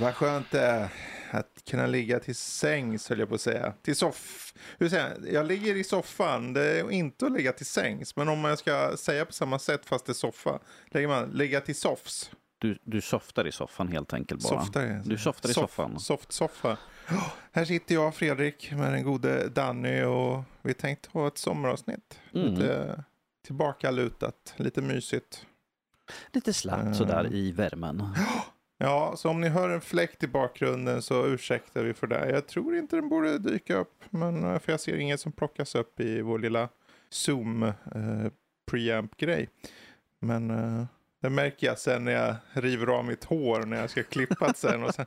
Vad skönt det är att kunna ligga till sängs höll jag på att säga. Till soff... Hur säger jag? jag ligger i soffan. Det är inte att ligga till sängs. Men om man ska säga på samma sätt fast det är soffa. Lägger man ligga till soffs. Du, du softar i soffan helt enkelt bara. Softar. Du softar i Soff- soffan. Soft-soffa. Oh, här sitter jag Fredrik med den gode Danny och vi tänkte ha ett sommaravsnitt. Mm. Lite tillbakalutat, lite mysigt. Lite slappt Mm. sådär i värmen. Ja, så om ni hör en fläkt i bakgrunden så ursäktar vi för det. Jag tror inte den borde dyka upp, men eh, för jag ser inget som plockas upp i vår lilla Zoom eh, preamp-grej. Men eh, det märker jag sen när jag river av mitt hår när jag ska klippa det sen. Och sen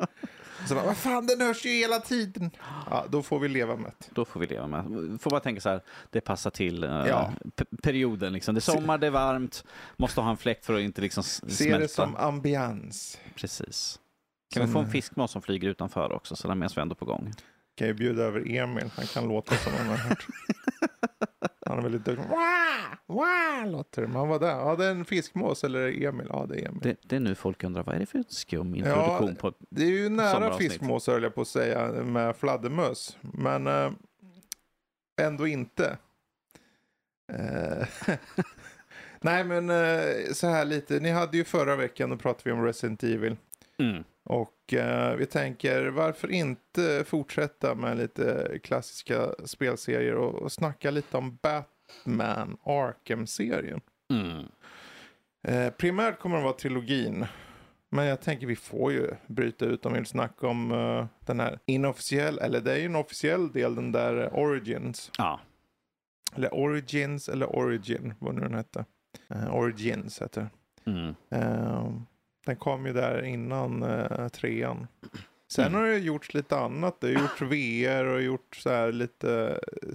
så bara, vad fan, den hörs ju hela tiden. Ja, då får vi leva med det. Då får vi leva med. Får bara tänka så här, det passar till eh, Ja. perioden. Liksom. Det är sommar, det är varmt, måste ha en fläkt för att inte liksom s- Se smälta. det som ambians. Precis. Kan vi Som, få en fiskmås som flyger utanför också, så den medan vi ändå på gång. Kan ju bjuda över Emil, han kan låta som han har hört. Han är väldigt duktig. Wah! Wah! Låter det. Man var där. Ja, det är en fiskmås eller är det Emil? Ja, det är Emil. Det, Det, det är nu folk undrar, vad är det för skum introduktion på... är ju nära fiskmås höll jag på att säga med fladdermöss. Men eh, ändå inte. Eh, Nej, men eh, så här lite. Ni hade ju förra veckan, då pratade vi om Resident Evil. Mm. Och eh, vi tänker varför inte fortsätta med lite klassiska spelserier och, och snacka lite om Batman Arkham-serien. Mm. Eh, primärt kommer det vara trilogin. Men jag tänker vi får ju bryta ut om vi vill snacka om eh, den här inofficiell, eller det är ju en officiell del, den där Origins. Ja, Eller Origins eller Origin, vad nu den hette. Eh, Origins heter mm. Eh, den kom ju där innan uh, trean. Sen Mm. har det gjorts lite annat. Det har gjorts VR och gjort så här lite eh,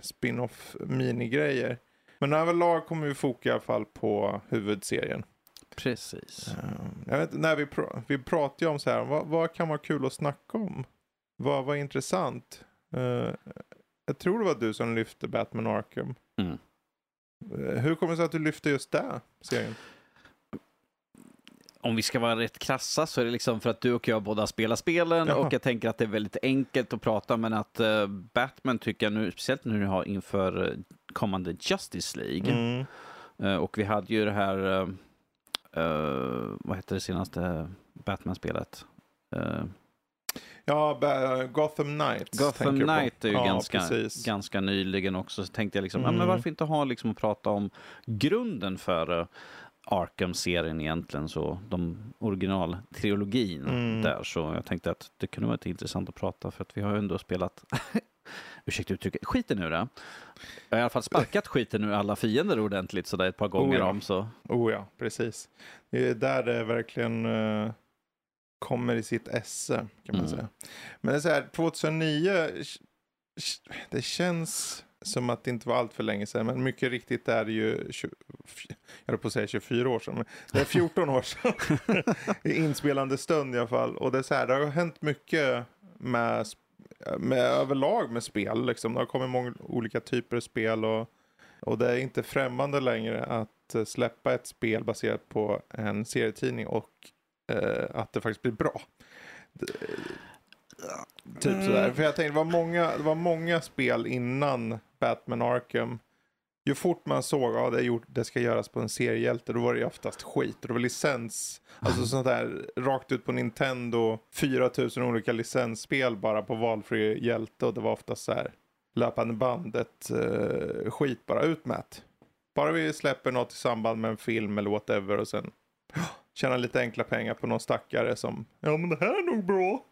spin-off minigrejer. Men överlag kommer vi foka i alla fall på huvudserien. precis. Eh, jag vet, när vi, pr- vi pratar ju om så här, vad, vad kan vara kul att snacka om? Vad var intressant? Eh, jag tror det var du som lyfte Batman Arkham. Mm. Eh, hur kommer det sig att du lyfte just det serien? Om vi ska vara rätt krassa så är det liksom för att du och jag båda spelar spelen Ja. och jag tänker att det är väldigt enkelt att prata men att eh, Batman tycker jag nu, speciellt nu har inför eh, kommande Justice League Mm. eh, och vi hade ju det här, eh, vad heter det senaste Batman-spelet? Ja, Gotham Knights. Gotham. Knight är ju ja, ganska, Precis. ganska nyligen också. Så tänkte jag liksom, ja, Mm. men varför inte ha liksom att prata om grunden för Arkham-serien egentligen, så de originaltrilogin Mm. där. Så jag tänkte att det kunde vara lite intressant att prata för att vi har ju ändå spelat, ursäkta uttrycket, skiten ur det. Jag har i alla fall sparkat skiten ur alla fiender ordentligt sådär ett par gånger ja. om. Så. Oh ja, precis. Det är där det verkligen eh, kommer i sitt esse, kan man Mm. säga. Men det är så här, 2009, sh- sh- det känns som att det inte var allt för länge sedan, men mycket riktigt är det ju, 20, jag höll på att säga 24 år sedan, men det är 14 år sedan. I inspelande stund i alla fall. Och det är så här, det har hänt mycket med, med överlag med spel. Liksom. Det har kommit många olika typer av spel och, och det är inte främmande längre att eh, släppa ett spel baserat på en serietidning och eh, att det faktiskt blir bra. Det, typ Mm. sådär. För jag tänkte, det var, många, det var många spel innan Batman Arkham. Ju fort man såg att ja, det, gjort, det ska göras på en seriehjälte, då var det ju oftast skit. Och det var licens, alltså sånt där rakt ut på Nintendo, 4000 olika licensspel bara på valfri hjälte. Och det var oftast så här löpande bandet eh, skit bara ut med. Bara vi släpper något i samband med en film eller whatever och sen tjäna lite enkla pengar på någon stackare som ja men det här är nog bra.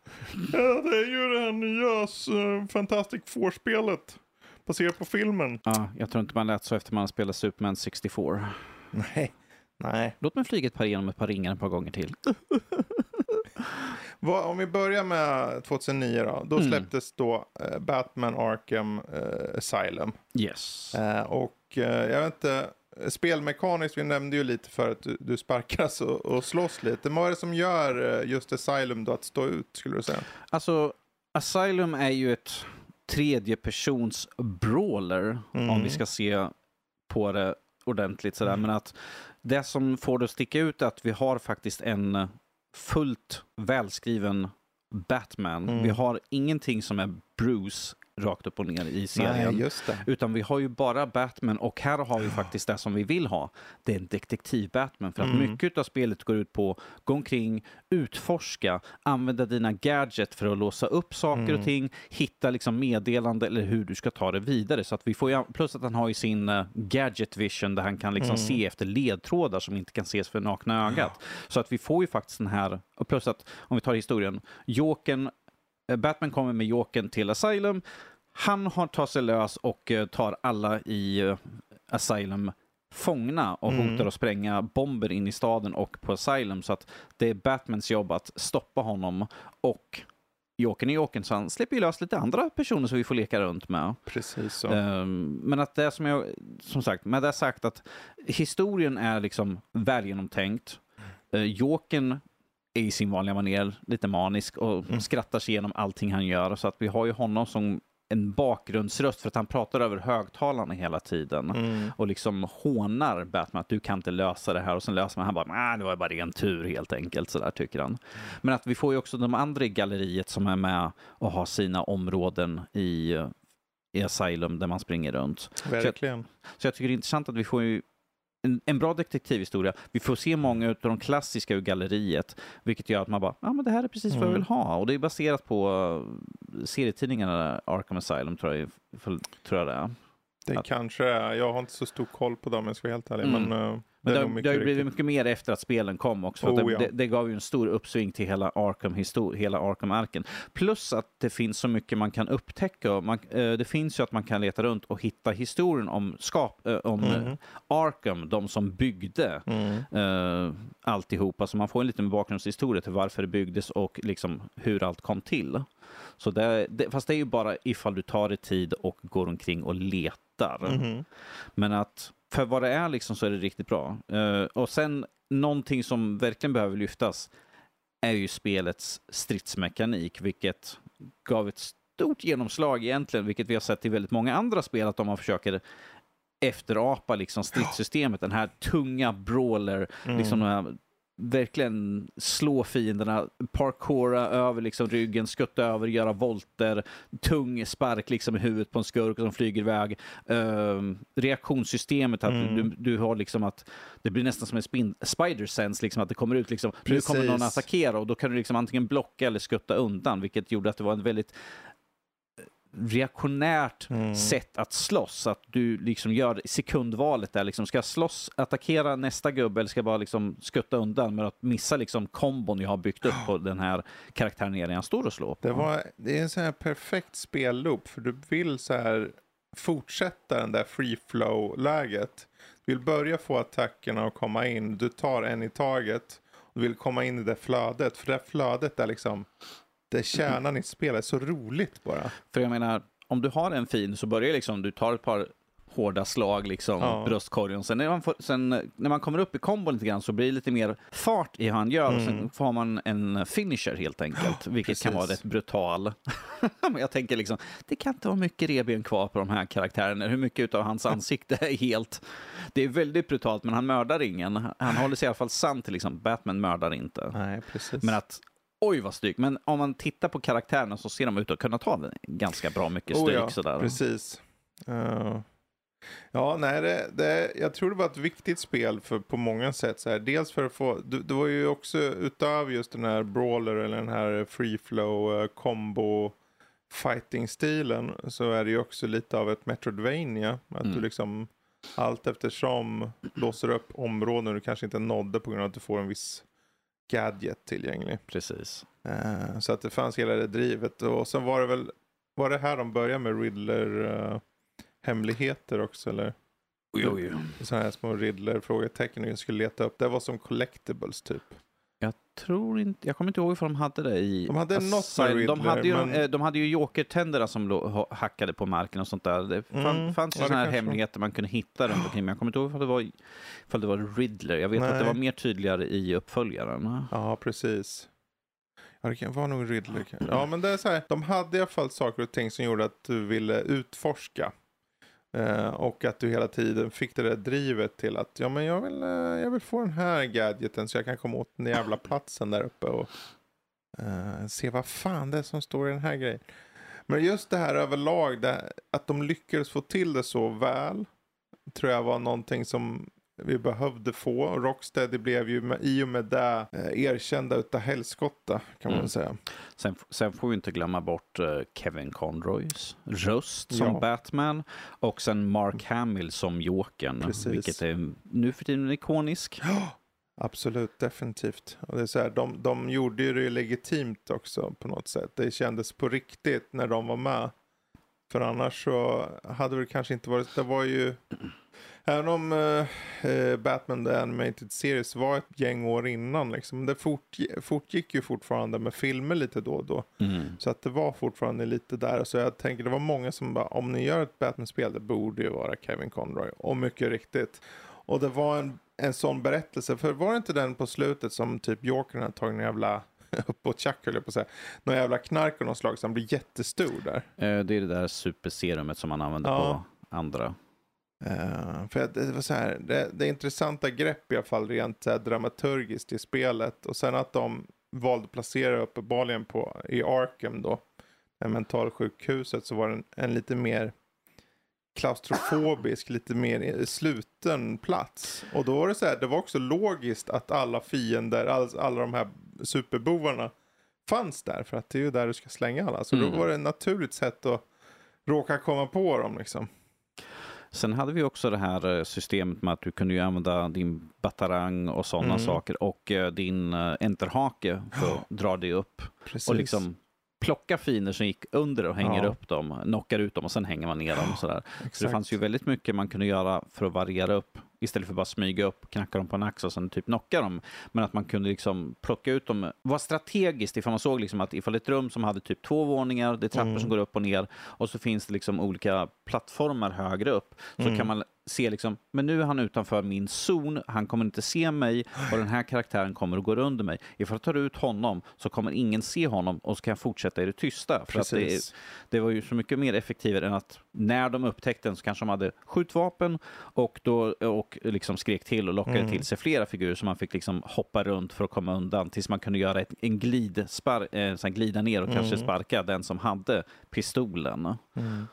Ja, det är ju det här nya uh, Fantastic Four-spelet baserat på filmen. Ja, jag tror inte man lät så efter man spelade Superman 64. Nej, nej. Låt mig flyga ett par igenom ett par ringar ett par gånger till. Vad, om vi börjar med 2009 då. Då Mm. släpptes då eh, Batman Arkham eh, Asylum. Yes. Eh, och jag vet inte, spelmekaniskt, vi nämnde ju lite för att du, du sparkas och, och slåss lite. Men vad är det som gör just Asylum då att stå ut skulle du säga? Alltså, Asylum är ju ett tredjepersons brawler, Mm. om vi ska se på det ordentligt sådär. Men att det som får det att sticka ut är att vi har faktiskt en fullt välskriven Batman. Mm. Vi har ingenting som är Bruce rakt upp och ner i serien. Nej. Utan vi har ju bara Batman och här har vi faktiskt det som vi vill ha. Det är en detektiv-Batman. För att Mm. mycket av spelet går ut på gå omkring, utforska, använda dina gadget för att låsa upp saker Mm. och ting, hitta liksom meddelande eller hur du ska ta det vidare. Så att vi får ju, plus att han har ju sin eh, gadget vision där han kan liksom Mm. se efter ledtrådar som inte kan ses för nakna ögat. Så att vi får ju faktiskt den här, och plus att om vi tar historien, Jokern Eh, Batman kommer med Jokern till Asylum. Han har tagit sig lös och eh, tar alla i eh, Asylum fångna och Mm. hotar att spränga bomber in i staden och på Asylum. Så att det är Batmans jobb att stoppa honom och Jokern är Jokern, så han släpper ju lös lite andra personer som vi får leka runt med. Precis så. Ehm, men att det som jag, som sagt, med det sagt att historien är liksom väl genomtänkt. Uh, Jokern är i sin vanliga manér lite manisk och Mm. skrattar sig igenom allting han gör. Så att vi har ju honom som en bakgrundsröst för att han pratar över högtalarna hela tiden. Mm. Och liksom hånar Batman att du kan inte lösa det här och sen löser man han bara, nej det var ju bara ren tur helt enkelt, så där tycker han. Men att vi får ju också de andra i galleriet som är med och har sina områden i, i Asylum där man springer runt. Verkligen. Så jag tycker det är intressant att vi får ju en, en bra detektivhistoria. Vi får se många av de klassiska ur galleriet, vilket gör att man bara, ja men det här är precis vad jag Mm. vill ha. Och det är baserat på uh, serietidningarna Arkham Asylum, tror jag, tror jag det är. Det Att- kanske är, jag har inte så stor koll på dem jag ska vara helt ärlig. Mm. Men, eh, Men det, nog har, det har blivit mycket mer efter att spelen kom också. Oh, det, ja. det, det gav ju en stor uppsving till hela Arkham histor- hela Arkham-arken. Plus att det finns så mycket man kan upptäcka. Man, eh, det finns ju att man kan leta runt och hitta historien om, skap, eh, om eh, Mhm. Arkham, de som byggde Mm. eh, alltihopa. Så man får en liten bakgrundshistoria till varför det byggdes och liksom hur allt kom till. Så det, det, fast det är ju bara ifall du tar dig tid och går omkring och letar. Mhm. Men att för vad det är liksom så är det riktigt bra. Eh, och sen någonting som verkligen behöver lyftas är ju spelets stridsmekanik, vilket gav ett stort genomslag egentligen, vilket vi har sett i väldigt många andra spel, att de har försöker efterapa liksom stridssystemet, den här tunga brawler, Mm. liksom den här, verkligen slå fienderna, parkoura över liksom ryggen, skutta över, göra volter, tung spark liksom i huvudet på en skurk som flyger iväg. Ehm, reaktionssystemet, att Mm. du, du har liksom att det blir nästan som en spin, spider sense, liksom att det kommer ut liksom, nu kommer någon Precis. attackera och då kan du liksom antingen blocka eller skutta undan, vilket gjorde att det var en väldigt reaktionärt Mm. sätt att slåss. Att du liksom gör sekundvalet där. Liksom, ska jag slåss, attackera nästa gubbe eller ska jag bara liksom skutta undan med att missa liksom kombon jag har byggt upp på den här karaktären när jag står och slår på? Det, var, det är en sån här perfekt spelloop för du vill så här fortsätta den där free flow-läget. Du vill börja få attackerna att komma in, du tar en i taget. Du vill komma in i det flödet, för det här flödet är liksom, det är kärnan i spelet, så roligt bara. För jag menar, om du har en fin så börjar liksom, du tar ett par hårda slag, liksom, Ja. bröstkorgen. Sen när, man får, sen när man kommer upp i kombon lite grann så blir det lite mer fart i hur han gör. Och sen Mm. får man en finisher helt enkelt, vilket kan vara precis. rätt brutal. Men jag tänker liksom, det kan inte vara mycket revben kvar på de här karaktärerna. Hur mycket av hans ansikte är helt... Det är väldigt brutalt, men han mördar ingen. Han håller sig i alla fall sann till liksom, Batman mördar inte. Nej, precis. Men att, oj vad styggt. Men om man tittar på karaktärerna så ser de ut att kunna ta ganska bra mycket Oh, stryk. ja, sådär. Precis. Eh, ja, nej, det, det, jag tror det var ett viktigt spel för, på många sätt. Så här. Dels för att få, det, det var ju också utöver just den här brawler eller den här free flow uh, combo fighting-stilen så är det ju också lite av ett Metroidvania. Att Mm. du liksom allt eftersom låser upp områden du kanske inte nådde på grund av att du får en viss gadget tillgänglig. Precis. Eh, så att det fanns hela det drivet. Och sen var det väl, var det här de började med Riddler eh, hemligheter också eller? Jo, jo. Sådana här små Riddler frågetecken du skulle leta upp. Det var som collectibles typ. Jag tror inte, jag kommer inte ihåg ifall de hade det i... De hade något med Asylum. de, Riddler, hade ju, men- eh, de hade ju jokertänderna som ha- hackade på marken och sånt där. Det fan, Mm, fanns ju ja, sådana här hemligheter man kunde hitta runt omkring. Men jag kommer inte ihåg ifall det var, ifall det var Riddler. Jag vet att det Nej. var mer tydligare i uppföljaren. Ja, precis. Ja, det vara nog Riddler. Ja, men det är så här. De hade i alla fall saker och ting som gjorde att du ville utforska. Eh, och att du hela tiden fick det där drivet till att ja men jag vill, eh, jag vill få den här gadgeten så jag kan komma åt den jävla platsen där uppe och eh, se vad fan det är som står i den här grejen. Men just det här överlag, det, att de lyckades få till det så väl tror jag var någonting som vi behövde få. Rocksteady blev ju med, i och med det eh, erkända utav helskotta kan man Mm. säga. Sen, sen får vi inte glömma bort eh, Kevin Conroys röst som Ja. Batman och sen Mark Hamill som Jokern, vilket är nu för tiden ikonisk. Absolut, definitivt. Och det är så här, de, de gjorde ju det legitimt också på något sätt. Det kändes på riktigt när de var med. För annars så hade det kanske inte varit, det var ju, även om eh, eh, Batman The Animated Series var ett gäng år innan liksom, det fort, fortgick ju fortfarande med filmer lite då och då. Mm. Så att det var fortfarande lite där. Så jag tänker det var många som bara, om ni gör ett Batman-spel, det borde ju vara Kevin Conroy. Och mycket riktigt. Och det var en, en sån berättelse. För var det inte den på slutet som typ Jokern hade tagit en jävla uppåt-tjack höll jag på att säga. Någon jävla knark av något slag så han blir jättestor där. Eh, Det är det där superserumet som man använder Ja. på andra. Eh, för det var så här, det, det är intressanta grepp i alla fall rent så här, dramaturgiskt i spelet. Och sen att de valde att placera uppenbarligen på i Arkham då, mentalsjukhuset, så var det en, en lite mer klaustrofobisk, lite mer sluten plats. Och då var det så här, det var också logiskt att alla fiender, all, alla de här superbovarna fanns där. För att det är ju där du ska slänga alla. Så Mm. då var det ett naturligt sätt att råka komma på dem liksom. Sen hade vi också det här eh, systemet med att du kunde ju använda din batarang och sådana Mm. saker och eh, din eh, enterhake för att dra dig upp Precis. och liksom plocka finer som gick under och hänger Ja. upp dem, knockar ut dem och sen hänger man ner dem. och Sådär. Så det fanns ju väldigt mycket man kunde göra för att variera upp istället för bara smyga upp, knacka dem på en axel och sen typ knocka dem. Men att man kunde liksom plocka ut dem, vara strategiskt ifall man såg liksom att ifall ett rum som hade typ två våningar, det är trappor Mm. som går upp och ner och så finns det liksom olika plattformar högre upp så Mm. kan man se liksom, men nu är han utanför min zon, han kommer inte se mig och den här karaktären kommer att gå under mig. Ifall jag tar ut honom så kommer ingen se honom och så kan jag fortsätta i det tysta. För att det, det var ju så mycket mer effektivare än att när de upptäckte den så kanske de hade skjutvapen och, då, och liksom skrek till och lockade Mm. till sig flera figurer som man fick liksom hoppa runt för att komma undan tills man kunde göra ett, en glidspar, eh, så här glida ner och kanske Mm. sparka den som hade pistolen. Mm.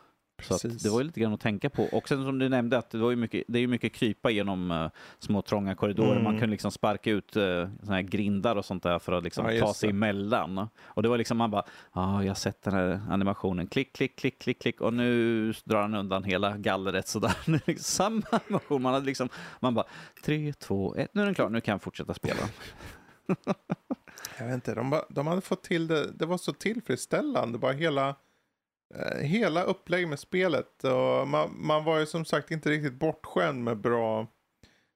Så Precis. det var ju lite grann att tänka på. Och sen som du nämnde, att det, var ju mycket, det är ju mycket krypa genom uh, små trånga korridorer. Mm. Man kunde liksom sparka ut uh, här grindar och sånt där för att liksom Ja, ta sig det. emellan. Och det var liksom man bara, ja, ah, jag har sett den här animationen, klick, klick, klick, klick, klick och nu drar han undan hela gallret sådär. Liksom Samma animation, man hade liksom, man bara, tre, två, ett, nu är den klar, nu kan jag fortsätta spela. Jag vet inte, de, ba- de hade fått till det, det var så tillfredsställande, bara hela, hela upplägg med spelet. Och man, man var ju som sagt inte riktigt bortskämd med bra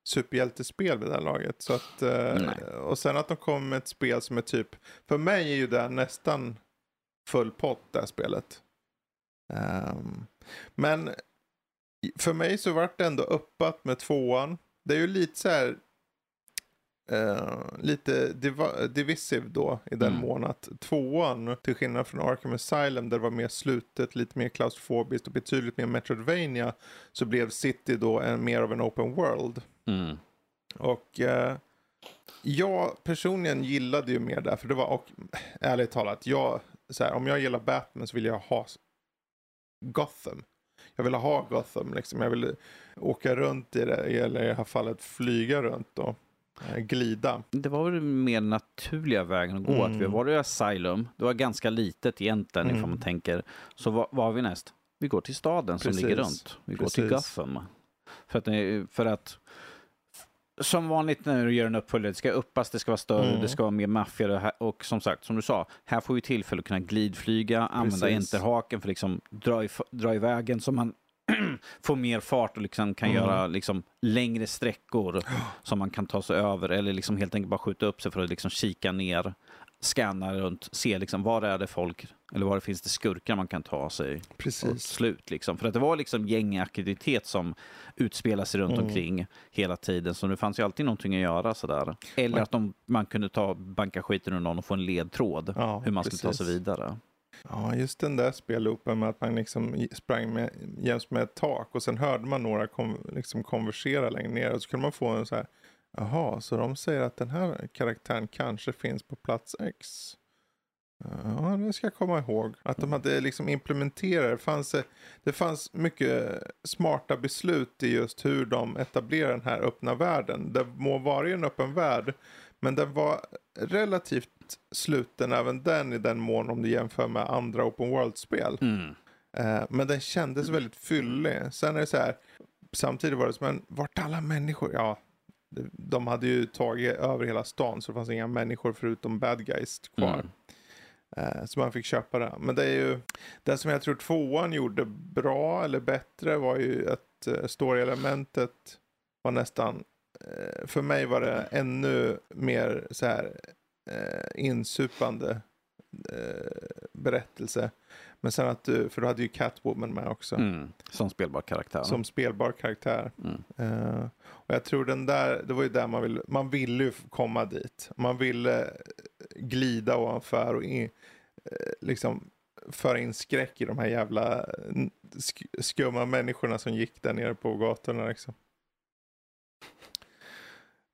superhjältespel vid det här laget. Så att, eh, och sen att de kom med ett spel som är typ, för mig är ju det nästan full pott det här spelet. Ehm, men för mig så vart det ändå uppat med tvåan. Det är ju lite så här eh, lite diva- divisive då i den Mm. mån att tvåan, till skillnad från Arkham Asylum där det var mer slutet, lite mer klaustrofobiskt och betydligt mer Metroidvania så blev City då en, mer av en open world. Mm. Och eh, jag personligen gillade ju mer där, för det var, och ärligt talat, jag, så här, om jag gillar Batman så vill jag ha Gotham. Jag vill ha Gotham, liksom. jag vill åka runt i det, eller i det här fallet flyga runt eh, glida. Det var väl mer naturliga vägen att gå. Mm. Att vi var i Asylum, det var ganska litet egentligen Mm. ifall man tänker. Så vad har vi näst? Vi går till staden som Precis. ligger runt. Vi går till Precis. Gotham. För att, det- för att som vanligt när du gör en uppföljare, det ska uppas, det ska vara större, Mm. det ska vara mer maffia och, som sagt, som du sa, här får vi tillfälle att kunna glidflyga, använda Precis. enterhaken för att liksom dra, i, dra i vägen så man får mer fart och liksom kan Mm. göra liksom längre sträckor som man kan ta sig över eller liksom helt enkelt bara skjuta upp sig för att liksom kika ner, scanna runt, se liksom var är det folk eller var det finns det skurkar man kan ta sig Precis. slut. Liksom. För att det var liksom gängaktivitet som utspelar sig runt Mm. omkring hela tiden. Så det fanns ju alltid någonting att göra sådär. Eller att de, man kunde ta banka skiten ur någon och få en ledtråd Ja, hur man skulle ta sig precis. vidare. Ja, just den där spelloopen med att man liksom sprang med, jäms med ett tak och sen hörde man några kom, liksom konversera längre ner och så kunde man få en så här, jaha, så de säger att den här karaktären kanske finns på plats X. Ja, det ska jag komma ihåg. Att de hade liksom implementerat, det fanns, det fanns mycket smarta beslut i just hur de etablerar den här öppna världen. Det må vara en öppen värld, men den var relativt sluten även den i den mån om du jämför med andra open world-spel. Mm. Eh, men den kändes väldigt fyllig. Sen är det så här, samtidigt var det som en, vart alla människor? Ja, de hade ju tagit över hela stan så det fanns inga människor förutom bad guys kvar. Mm. Eh, så man fick köpa det. Men det är ju, det som jag tror tvåan gjorde bra eller bättre var ju att uh, story-elementet var nästan, för mig var det ännu mer så här uh, insupande berättelse. Men sen att du, för du hade ju Catwoman med också. Mm. Som spelbar karaktär. Som spelbar karaktär. Mm. och jag tror den där, det var ju där man ville, man ville ju komma dit. Man ville glida ovanför och in, liksom föra in skräck i de här jävla sk skumma människorna som gick där nere på gatorna. Liksom.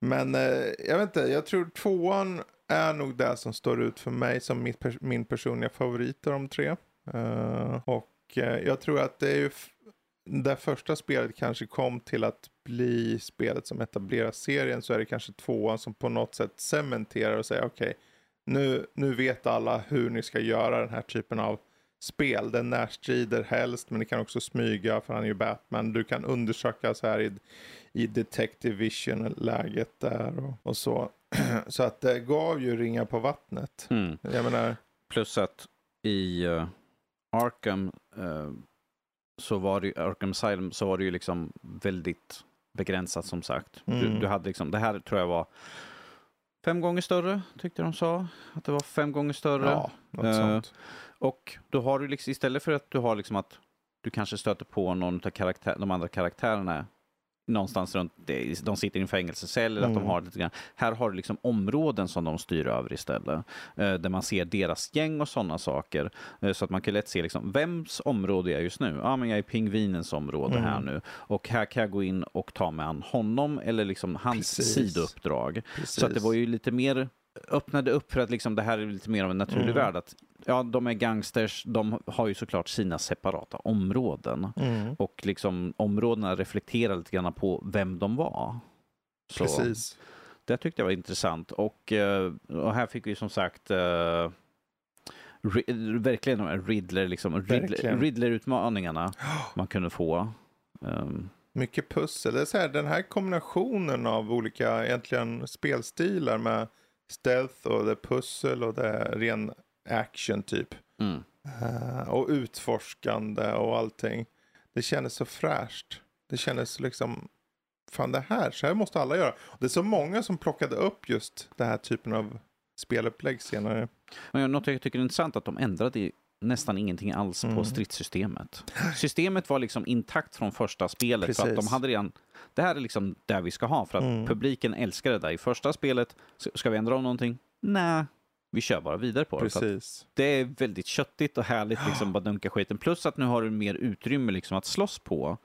Men eh, jag vet inte, jag tror tvåan är nog det som står ut för mig som mitt, min personliga favorit av de tre. Eh, och eh, jag tror att det är ju det första spelet kanske kom till att bli spelet som etablerar serien så är det kanske tvåan som på något sätt cementerar och säger okej, okay, nu, nu vet alla hur ni ska göra den här typen av spel. Den närstrider helst, men ni kan också smyga, för han är ju Batman. Du kan undersöka så här i, i Detective Vision-läget där och, och, så. så att det gav ju ringar på vattnet. Mm. Jag menar... Plus att i uh, Arkham, uh, så var det, Arkham Asylum, så var det ju liksom väldigt begränsat som sagt. Mm. Du, du, hade liksom, det här tror jag var fem gånger större, tyckte de sa. Att det var fem gånger större. Ja, något uh, sånt. Och då har du liksom, istället för att du har liksom att du kanske stöter på någon av karaktär, de andra karaktärerna någonstans runt, de sitter i en fängelsecell eller mm. att de mm. har lite grann. Här har du liksom områden som de styr över istället. Eh, där man ser deras gäng och sådana saker. Eh, så att man kan lätt se liksom, vems område jag är just nu. Ja, ah, men jag är pingvinens område mm. här nu. Och här kan jag gå in och ta mig an honom eller liksom hans Precis. sidouppdrag. Precis. Så att det var ju lite mer öppnade upp för att liksom det här är lite mer av en naturlig mm. värld. Att, ja, de är gangsters, de har ju såklart sina separata områden. Mm. Och liksom områdena reflekterar lite grann på vem de var. Så, Precis. Det tyckte jag var intressant. Och, eh, och här fick vi som sagt uh, verkligen de här Riddler, liksom, Riddler, Riddler-utmaningarna man kunde få. Um, mycket pussel. Det är så här, den här kombinationen av olika egentligen spelstilar med stealth och det pussel och det ren action typ. Mm. Uh, och utforskande och allting. Det kändes så fräscht. Det kändes liksom, fan det här, så här måste alla göra. Och det är så många som plockade upp just den här typen av spelupplägg senare. Men något jag tycker är intressant att de ändrade nästan ingenting alls mm. på stridssystemet. Systemet var liksom intakt från första spelet. Precis. För att de hade redan, det här är liksom det vi ska ha för att mm. publiken älskar det där. I första spelet, ska vi ändra om någonting? Nej, vi kör bara vidare på det. Precis. Det är väldigt köttigt och härligt liksom bara dunka skiten. Plus att nu har du mer utrymme liksom att slåss på.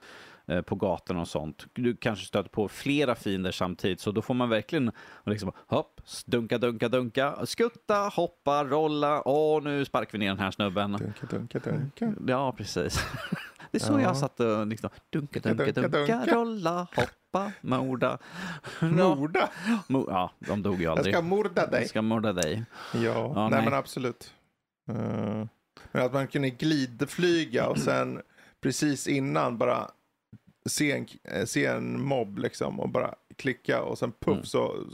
Eh, på gatorna och sånt. Du kanske stöter på flera fiender samtidigt, så då får man verkligen liksom, hopp, dunka, dunka, dunka, skutta, hoppa, rolla, åh, nu sparkar vi ner den här snubben. Dunka, dunka, dunka. Ja, precis. Det är så ja. jag satt och liksom, dunka, dunka, dunka, rolla, hoppa, morda. Morda? Ja, de dog ju aldrig. Jag ska morda dig. Jag ska morda dig. Ja, ja nej, nej, men absolut. Uh, men att man kunde glidflyga och sen precis innan bara se en, eh, se en mobb liksom och bara klicka och sen puff mm. så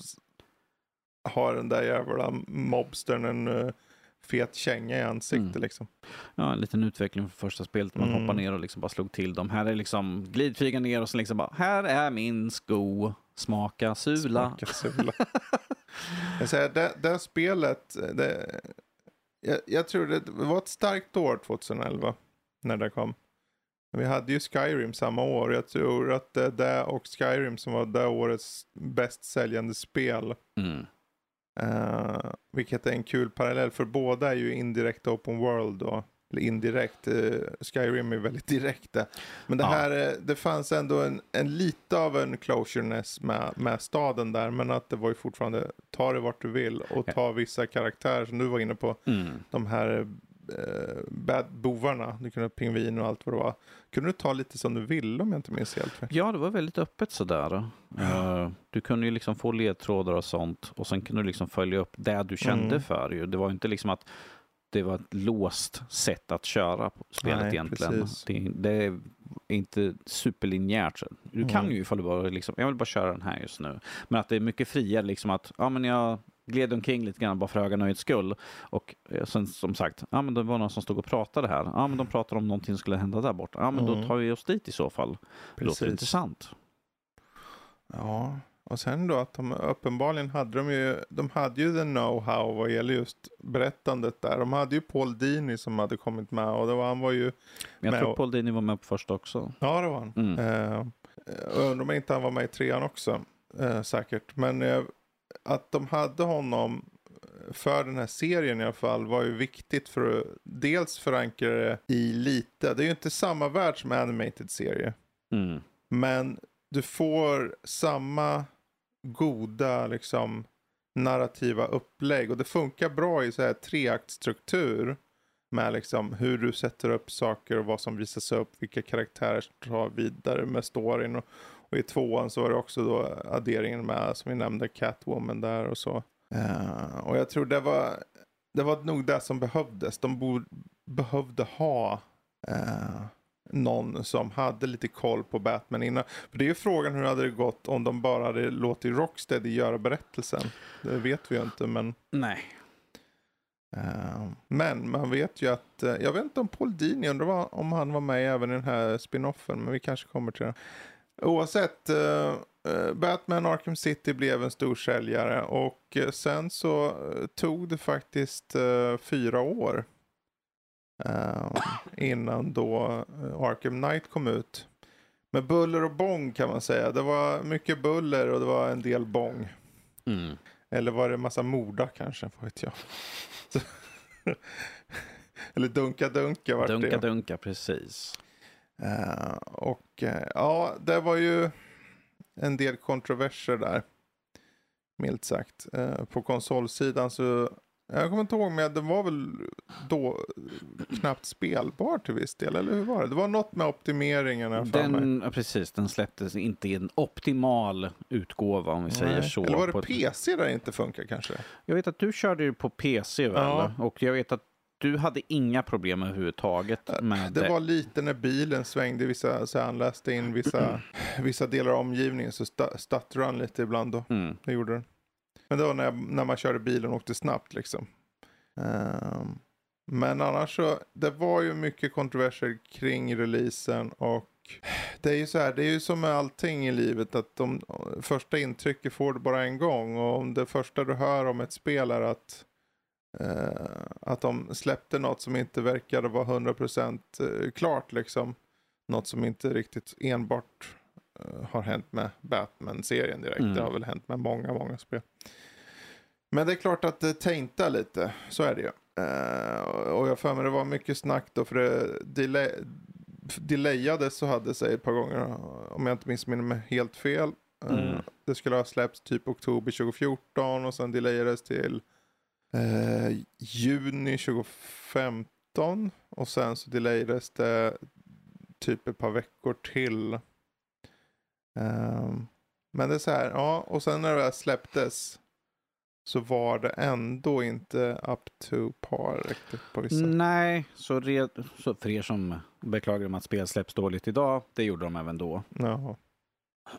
har den där jävla mobstern en uh, fet känga i ansiktet mm. liksom. Ja, en liten utveckling för första spelet. Man mm. hoppar ner och liksom bara slog till dem. Här är liksom glidflyga ner och så liksom bara, här är min sko, smaka sula. Smaka sula. jag säger, det, det spelet, det, jag, jag tror det var ett starkt år 2011 när det kom. Vi hade ju Skyrim samma år. Jag tror att det är det och Skyrim som var det årets bäst säljande spel. Mm. Uh, vilket är en kul parallell för båda är ju indirekt open world då. Eller indirekt, uh, Skyrim är väldigt direkt där. Men det Ja. här, eh, det fanns ändå en, en lite av en closureness med, med staden där. Men att det var ju fortfarande, ta det vart du vill och ta vissa karaktärer som du var inne på. Mm. De här uh, bad bovarna, du kunde ha pingvin och allt vad det var. Kunde du ta lite som du ville om jag inte minns helt fel. Ja, det var väldigt öppet sådär. Eh, du kunde ju liksom få ledtrådar och sånt och sen kunde du liksom följa upp det du kände Mm. för. Ju. Det var inte liksom att det var ett låst sätt att köra på spelet Nej, egentligen. Det, det är inte superlinjärt. Du kan Mm. ju ifall du bara liksom, jag vill bara köra den här just nu. Men att det är mycket friare liksom att, ja men jag gled omkring lite grann bara för höga nöjets skull. Och eh, sen som sagt, ja men det var någon som stod och pratade här. Ja men de pratade om någonting som skulle hända där borta. Ja men då Mm. tar vi oss dit i så fall. Det låter Precis. intressant. Ja, och sen då att de uppenbarligen hade de ju, de hade ju the know-how vad gäller just berättandet där. De hade ju Paul Dini som hade kommit med och det var, han var ju, Men jag tror Paul Dini var med på första också. ja det var han. Mm. Jag undrar om inte han var med i trean också, eh, säkert. Men eh, att de hade honom för den här serien i alla fall var ju viktigt för att dels förankra det i lite, det är ju inte samma värld som animated serie. Mm. Men du får samma goda liksom narrativa upplägg och det funkar bra i så här treaktstruktur med liksom hur du sätter upp saker och vad som visas upp, vilka karaktärer som tar vidare med storyn och, och i tvåan så var det också då adderingen med som vi nämnde Catwoman där och så. Eh, och jag tror det var det var nog det som behövdes. De borde, behövde ha eh, någon som hade lite koll på Batman innan. För det är ju frågan hur hade det gått om de bara hade låtit Rocksteady göra berättelsen. Det vet vi ju inte men. Nej. eh, men man vet ju att, jag vet inte om Paul Dini, undrar om han var med även i den här spinoffen. Men vi kanske kommer till det. Oavsett, eh, eh, Batman Arkham City blev en stor säljare och eh, sen så eh, tog det faktiskt eh, fyra år eh, innan då Arkham Knight kom ut. Med buller och bång kan man säga. Det var mycket buller och det var en del bång. Mm. Eller var det en massa morda kanske, vad vet jag. Så- Eller dunka-dunka vart Dunka, det. dunka, precis. Eh, och eh, ja, det var ju en del kontroverser där. Milt sagt. Eh, på konsolsidan så, jag kommer inte ihåg men det var väl då knappt spelbar till viss del, eller hur var det? Det var något med optimeringen för mig. Den, ja, precis, den släpptes inte i en optimal utgåva om vi säger Nej. så. Eller var det på ett- PC där det inte funkar kanske? Jag vet att du körde ju på PC väl? Ja. Och jag vet att du hade inga problem överhuvudtaget med Det var lite när bilen svängde, vissa, så han läste in vissa, vissa delar av omgivningen så stuttrade han lite ibland då. Mm. Det gjorde den. Men det var när, när man körde bilen och åkte snabbt liksom. Ehm, men annars så, det var ju mycket kontroverser kring releasen och det är ju så här, det är ju som med allting i livet att de första intrycket får du bara en gång och om det första du hör om ett spel är att eh, att de släppte något som inte verkade vara 100% eh, klart liksom. Något som inte riktigt enbart eh, har hänt med Batman-serien direkt. Mm. Det har väl hänt med många, många spel. Men det är klart att det taintar lite, så är det ju. Eh, och jag för mig det var mycket snack då för det delay, delayades så hade sig ett par gånger om jag inte missminner mig helt fel. Eh, Mm. Det skulle ha släppts typ oktober 2014 och sen delayades till eh, juni 2015 och sen så delayades det typ ett par veckor till. Ehm, men det är så här, ja, och sen när det väl släpptes så var det ändå inte up to par riktigt på vissa. Nej, så, re, så för er som beklagar om att spel släpps dåligt idag, det gjorde de även då. Ja,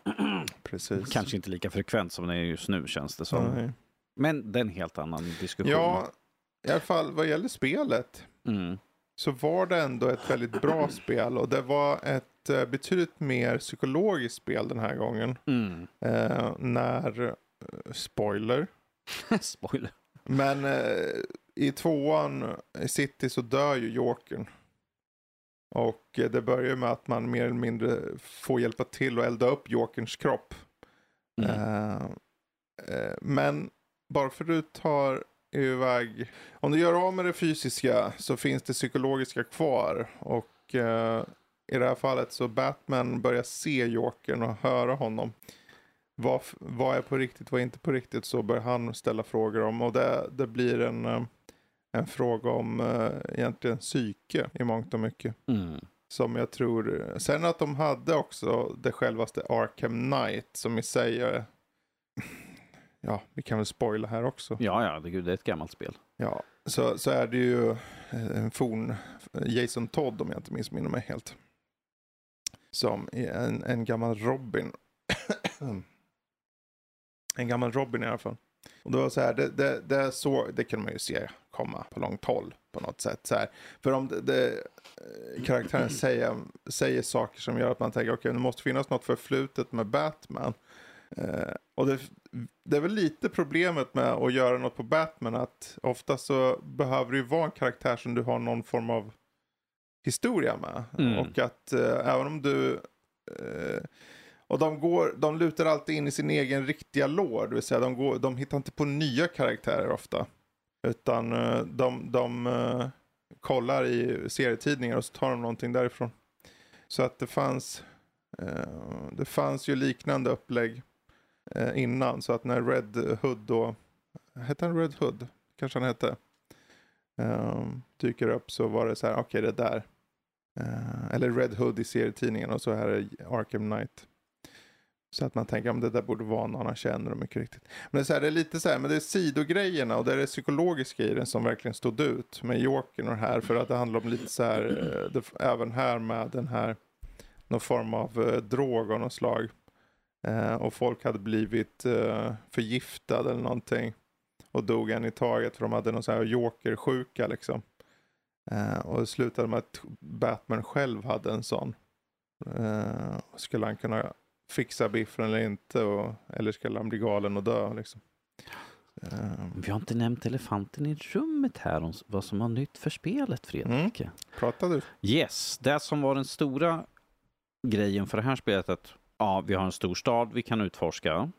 precis. Kanske inte lika frekvent som det är just nu känns det som. Nej. Men det är en helt annan diskussion. Ja, i alla fall vad gäller spelet Mm. så var det ändå ett väldigt bra spel och det var ett eh, betydligt mer psykologiskt spel den här gången. Mm. Eh, när, eh, spoiler, Spoiler. men eh, i tvåan i City så dör ju Jokern. Och eh, det börjar med att man mer eller mindre får hjälpa till att elda upp Jokerns kropp. Mm. Eh, eh, men bara för du tar iväg, om du gör av med det fysiska så finns det psykologiska kvar. Och eh, i det här fallet så Batman börjar se Jokern och höra honom. Vad, vad är på riktigt, vad är inte på riktigt, så börjar han ställa frågor om. Och det, det blir en, eh, en fråga om eh, egentligen psyke i mångt och mycket. Mm. Som jag tror, sen att de hade också det självaste Arkham Knight som i sig är, ja vi kan väl spoila här också. Ja, ja, det, är ett gammalt spel. Ja, så, så är det ju eh, en forn Jason Todd om jag inte missminner mig helt. Som är en, en gammal Robin. en gammal Robin i alla fall. Och det var så här, det, det, det, så, det kan man ju se komma på långt håll på något sätt. Så här. För om det, det, eh, karaktären säger, säger saker som gör att man tänker okej, det måste finnas något förflutet med Batman. Eh, och det, det är väl lite problemet med att göra något på Batman att ofta så behöver det ju vara en karaktär som du har någon form av historia med. Mm. Och att eh, även om du eh, och de, går, de lutar alltid in i sin egen riktiga lår. Det vill säga de, går, de hittar inte på nya karaktärer ofta. Utan eh, de, de eh, kollar i serietidningar och så tar de någonting därifrån. Så att det fanns, eh, det fanns ju liknande upplägg Eh, innan. Så att när Red Hood då, hette han Red Hood? Kanske han hette. Eh, dyker upp så var det så här, okej det där. Eh, eller Red Hood i serietidningen och så här är Arkham Knight. Så att man tänker om det där borde vara någon han känner och mycket riktigt. Men det är, så här, det är lite så här, men det är sidogrejerna och det är det psykologiska i den som verkligen stod ut med Jokern och det här. För att det handlar om lite så här, eh, det, även här med den här, någon form av eh, drog av något slag. Eh, och folk hade blivit eh, förgiftade eller någonting. Och dog en i taget för de hade någon så här jokersjuka liksom. Eh, och det slutade med att Batman själv hade en sån. Eh, skulle han kunna fixa biffen eller inte? Och, eller skulle han bli galen och dö liksom? Eh, Vi har inte nämnt elefanten i rummet här, om vad som var nytt för spelet, Fredrik. pratade du? Yes, det som var den stora grejen för det här spelet ja, vi har en stor stad vi kan utforska.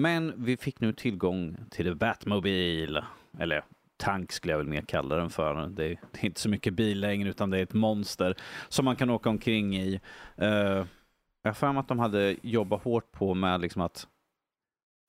Men vi fick nu tillgång till The Batmobile, eller tank skulle jag väl mer kalla den för. Det är, det är inte så mycket bil längre utan det är ett monster som man kan åka omkring i. Uh, jag har för mig att de hade jobbat hårt på med liksom att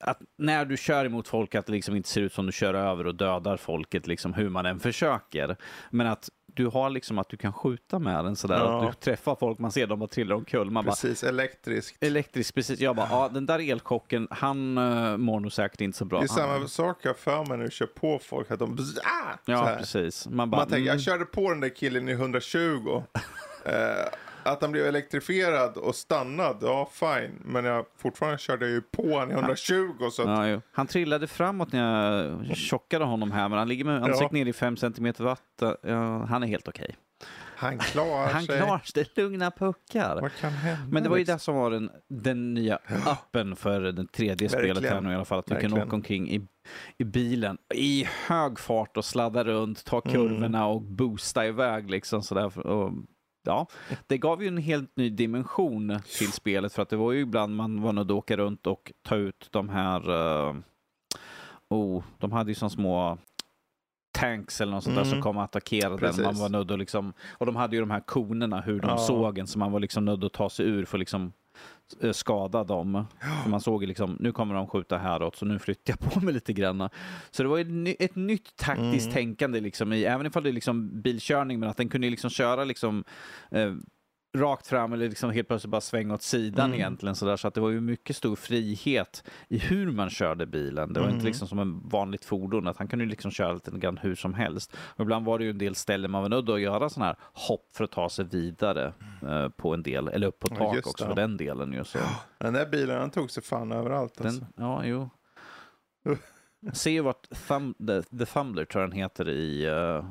att när du kör emot folk att det liksom inte ser ut som du kör över och dödar folket liksom hur man än försöker. Men att du har liksom att du kan skjuta med den sådär. Ja. Att du träffar folk, man ser dem och trillar omkull. Man bara, Precis, elektriskt. elektriskt, precis. Jag bara, ja den där elchocken, han uh, mår nog säkert inte så bra. Det är samma Han- sak jag för mig när du kör på folk. Att de bzz, ah, Ja, precis. Man bara, Man tänker, jag mm, körde på den där killen i 120. eh, att han blev elektrifierad och stannad, ja fine. Men jag fortfarande körde ju på honom i 120. Så att, Ja. Han trillade framåt när jag chockade honom här, men han ligger med ansiktet ner i fem centimeter vatten. Ja, han är helt okej. han klarar Han sig. klarar sig, lugna puckar. Vad kan hända? Men det var ju liksom? det som var den, den nya appen för den tredje spelet här nu i alla fall. Att du kan åka omkring i, i bilen i hög fart och sladda runt, ta Mm. kurvorna och boosta iväg liksom sådär. Och, ja, det gav ju en helt ny dimension till spelet för att det var ju ibland man var nödd att åka runt och ta ut de här, uh, oh, de hade ju som små tanks eller något sånt där Mm. som kom och attackerade Precis. den. Man var nödd att liksom, och de hade ju de här konerna, hur de Ja. såg en, så man var liksom nödd att ta sig ur för att liksom skada dem. För man såg liksom, nu kommer de skjuta häråt, så nu flyttar jag på mig lite grann. Så det var ett, ett nytt taktiskt Mm. tänkande, liksom i, även ifall det är liksom bilkörning, men att den kunde liksom köra liksom eh, rakt fram eller liksom helt plötsligt bara svänga åt sidan Mm. egentligen. Så, där, så att det var ju mycket stor frihet i hur man körde bilen. Det var Mm. inte liksom som en vanligt fordon, att han kunde ju liksom köra lite grann hur som helst. Och ibland var det ju en del ställen man var nödd att göra sådana här hopp för att ta sig vidare eh, på en del, eller upp på Ja, tak just också det. för den delen. Ju, så. Den där bilen han tog sig fan överallt. Alltså. Den, ja, jo. Uh. Ju vart Thum, the, the Thumbler tror jag den heter i, i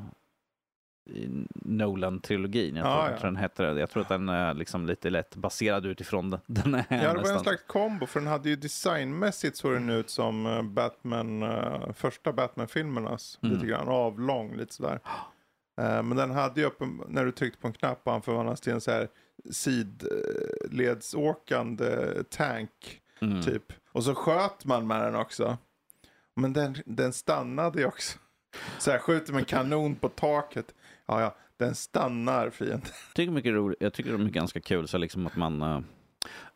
Nolan-trilogin. Jag, Ja, tror, ja. jag tror den heter det. Jag tror att den är liksom lite lätt baserad utifrån den. den är Ja, det var en nästan. slags kombo för den hade ju designmässigt såg den ut som eh, Batman, eh, första Batman-filmernas. Mm. Lite grann avlång, lite sådär. Eh, men den hade ju uppen, när du tryckte på en knapp han förvandlades till en så här sidledsåkande tank Mm. typ. Och så sköt man med den också. Men den, den stannade ju också. Så här skjuter med en kanon på taket. Ja, ja, den stannar fienden. Jag tycker, mycket roligt, jag tycker de är ganska kul, så liksom att man... eh,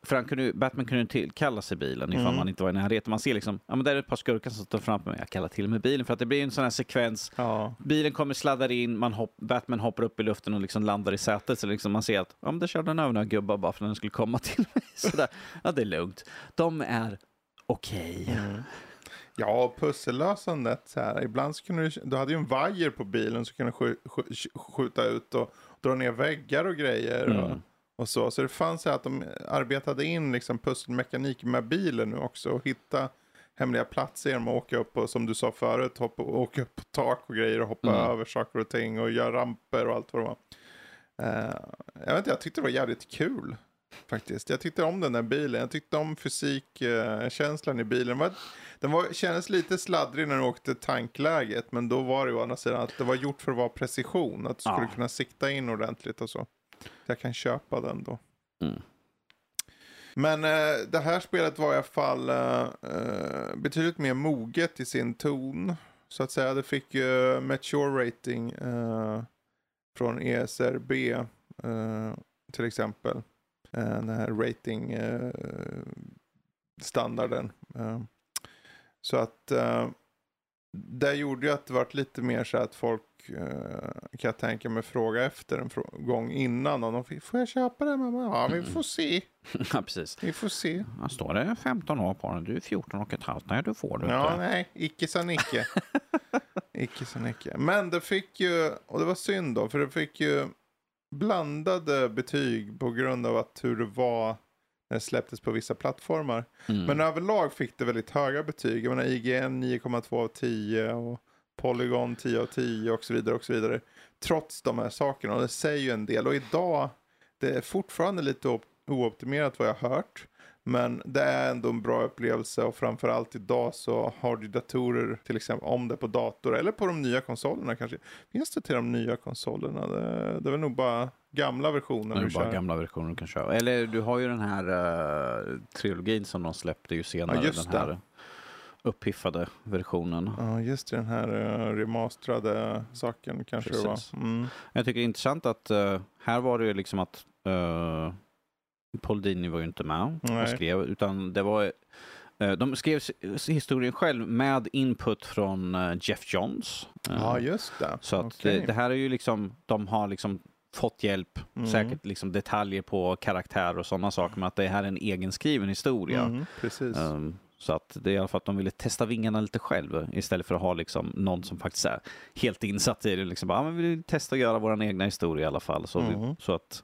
För han kunde, Batman kunde ju tillkalla sig bilen ifall Mm. man inte var i närheten. Man ser liksom, ja men där är ett par skurkar som står framför mig. Jag kallar till mig bilen för att det blir en sån här sekvens. Ja, Bilen kommer sladdar in, man hopp, Batman hoppar upp i luften och liksom landar i sätet. Så liksom man ser att ja, men där körde den över några gubbar bara för att den skulle komma till mig. Sådär. Ja, det är lugnt. De är okej. Ja och pussellösandet så här. Ibland så kunde du, du hade ju en vajer på bilen så kunde du skj, skjuta ut och dra ner väggar och grejer. Och, Mm. och så. Så det fanns så att de arbetade in liksom pusselmekanik med bilen nu också och hitta hemliga platser genom att åka upp och som du sa förut, hoppa, åka upp på tak och grejer och hoppa Mm. över saker och ting och göra ramper och allt vad det var. Eh, jag vet inte, jag tyckte det var jävligt kul faktiskt. Jag tyckte om den där bilen. Jag tyckte om fysikkänslan i bilen. Den, var, den var, kändes lite sladdrig när den åkte tankläget. Men då var det ju å andra sidan att det var gjort för att vara precision. Att du skulle Ja. kunna sikta in ordentligt och så. Jag kan köpa den då. Mm. Men eh, det här spelet var i alla fall eh, betydligt mer moget i sin ton. Så att säga. Det fick ju mature rating från ESRB till exempel. Eh, den här rating eh, standarden. Eh, så att det gjorde ju att det vart lite mer så att folk kan jag tänka mig fråga efter en gång innan. Om de fick, får jag köpa det? mamma?" Ja, vi får se. ja, precis. Vi får se. Här står det 15 år på den. Du är 14 och ett halvt. Nej, du får det Ja, nej, icke sa Nicke. icke sa Nicke. Men det fick ju, och det var synd då, för det fick ju blandade betyg på grund av att hur det var när det släpptes på vissa plattformar. Mm. Men överlag fick det väldigt höga betyg. Jag menar IGN 9,2 av 10 och Polygon 10 av 10 och så vidare och så vidare. Trots de här sakerna och det säger ju en del. Och idag, det är fortfarande lite op- ooptimerat vad jag har hört. Men det är ändå en bra upplevelse och framförallt idag så har du datorer till exempel om det på dator eller på de nya konsolerna kanske. Finns det till de nya konsolerna? Det, det är väl nog bara gamla versioner Det är bara kör. gamla versioner du kan köra. Eller du har ju den här uh, trilogin som de släppte ju senare. Ja, just den här det. uppiffade versionen. Ja, just det, den här uh, remasterade saken kanske det Precis. var. Mm. Jag tycker det är intressant att eh, här var det ju liksom att uh, Paul Dini var ju inte med Nej. och skrev, utan det var eh, de skrev historien själv med input från eh, Jeff Johns. Eh, Ja, just det. Så att Okej. det, här är ju liksom, de har liksom fått hjälp, Mm. säkert liksom detaljer på karaktär och sådana saker, men att det här är en egenskriven historia. Mm, precis. Um, så att det är i alla fall att de ville testa vingarna lite själv istället för att ha liksom någon som faktiskt är helt insatt i det. Liksom bara, ah, men vi vill testa att göra vår egna historia i alla fall. Så, vi, Mm. så att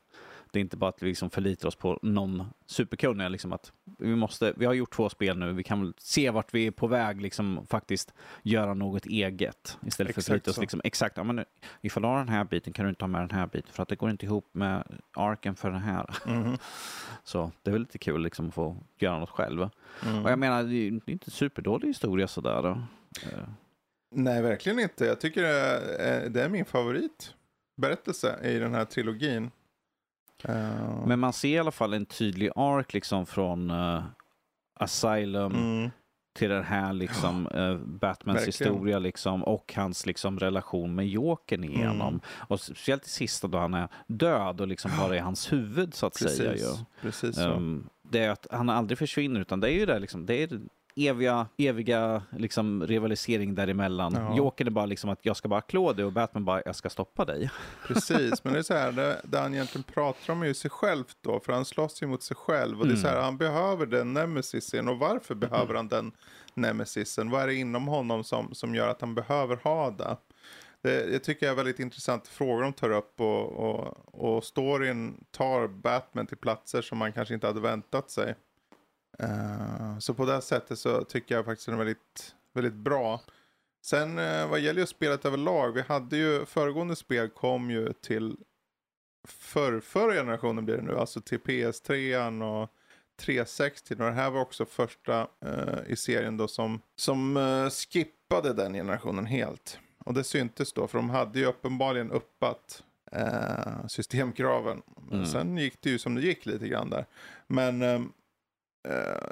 det är inte bara att vi liksom förlitar oss på någon superkunnig. Liksom att vi, måste, vi har gjort två spel nu, vi kan väl se vart vi är på väg, liksom faktiskt göra något eget. Istället för att förlita oss liksom, exakt, ja, men ifall du har den här biten kan du inte ha med den här biten för att det går inte ihop med arken för den här. Mhm. Så det är väl lite kul liksom att få göra något själv. Mm. Och jag menar, det är inte en superdålig historia sådär. då. Eh, Nej, verkligen inte. Jag tycker det är, det är min favoritberättelse i den här trilogin. Eh, Men man ser i alla fall en tydlig ark liksom från eh, Asylum mm, till den här liksom eh, Batmans Verkligen. historia liksom och hans liksom relation med Jokern igenom. Mm. Och speciellt i sista då han är död och liksom bara i hans huvud så att säga. precis, Ju. precis så. Um, det är att han aldrig försvinner utan det är ju det liksom, det är eviga, eviga liksom rivalisering däremellan. Ja. Jokern är bara liksom att jag ska bara klå dig och Batman bara jag ska stoppa dig. Precis, men det är så här, det, det han egentligen pratar om är ju sig själv då, för han slåss ju mot sig själv. Och det är så här, Mm. han behöver den nemesisen, och varför behöver han den nemesisen? Vad är det inom honom som, som gör att han behöver ha det? det jag tycker jag är väldigt intressanta frågor de tar upp och, och, och storyn tar Batman till platser som man kanske inte hade väntat sig. Eh, så på det sättet så tycker jag faktiskt den är väldigt, väldigt bra. Sen eh, vad gäller ju spelet överlag, vi hade ju föregående spel kom ju till för, förra generationen blir det nu, alltså till PS3 och 360 och det här var också första eh, i serien då som, som skippade den generationen helt. Och det syntes då, för de hade ju uppenbarligen uppat systemkraven. Mm. sen gick det ju som det gick lite grann där. Men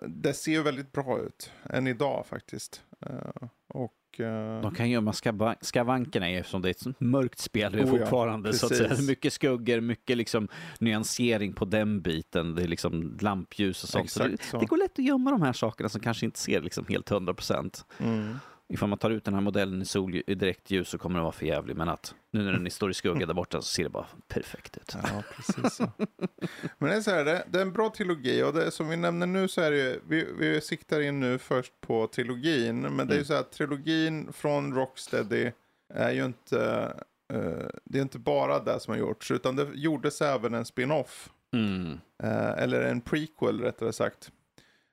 det ser ju väldigt bra ut, än idag faktiskt. Eh, och, eh, De kan gömma skava- skavankerna eftersom det är ett sånt mörkt spel Oh ja, fortfarande. så att säga. Mycket skuggor, mycket liksom nyansering på den biten. Det är liksom lampljus och sånt. Så det, så. det går lätt att gömma de här sakerna som kanske inte ser liksom helt 100 procent. Mm. Ifall man tar ut den här modellen i, sol, i direktljus så kommer den vara för jävlig. Men att nu när den står i skugga där borta så ser det bara perfekt ut. Ja, precis så. Men det är så här, det, det är en bra trilogi och det, som vi nämner nu så är det ju, vi, vi siktar in nu först på trilogin. Men det är ju Mm. så här trilogin från Rocksteady är ju inte, eh, det är inte bara det som har gjorts, utan det gjordes även en spin-off. Mm. Eh, eller en prequel rättare sagt.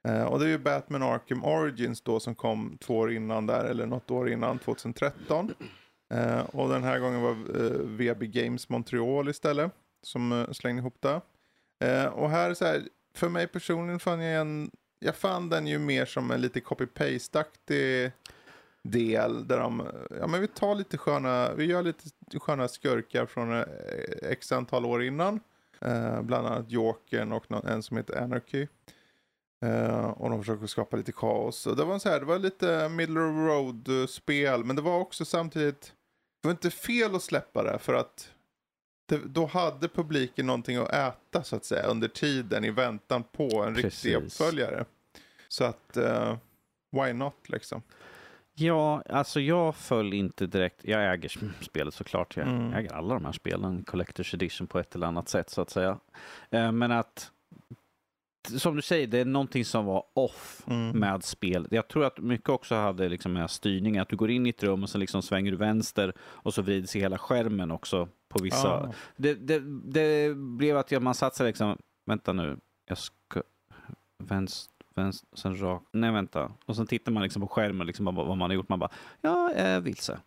Eh, och det är ju Batman Arkham Origins då som kom två år innan där, eller något år innan, 2013. Eh, och den här gången var eh, VB Games Montreal istället som eh, slängde ihop det. Eh, och här så här, för mig personligen fann jag en, jag fann den ju mer som en lite copy-paste-aktig del där de, ja men vi tar lite sköna, vi gör lite sköna skurkar från x antal år innan. Eh, bland annat Jokern och någon, en som heter Anarchy. Eh, och de försöker skapa lite kaos. Och det var, så här, det var lite middle of road-spel. Men det var också samtidigt, det var inte fel att släppa det. För att det, då hade publiken någonting att äta så att säga. Under tiden i väntan på en riktig Precis. uppföljare. Så att, eh, why not liksom. Ja, alltså jag föll inte direkt. Jag äger sp- spelet såklart. Jag Mm. äger alla de här spelen, Collector's Edition på ett eller annat sätt så att säga. Eh, Men att, som du säger, det är någonting som var off Mm. med spel. Jag tror att mycket också hade liksom med styrning, att du går in i ett rum och sen liksom svänger du vänster och så vrider sig hela skärmen också på vissa. Ah, Det, det, det blev att man satt sig liksom, vänta nu, jag ska, vänster, vänster, sen rakt, nej vänta. Och sen tittar man liksom på skärmen, liksom vad, vad man har gjort, man bara, ja, jag är vilse.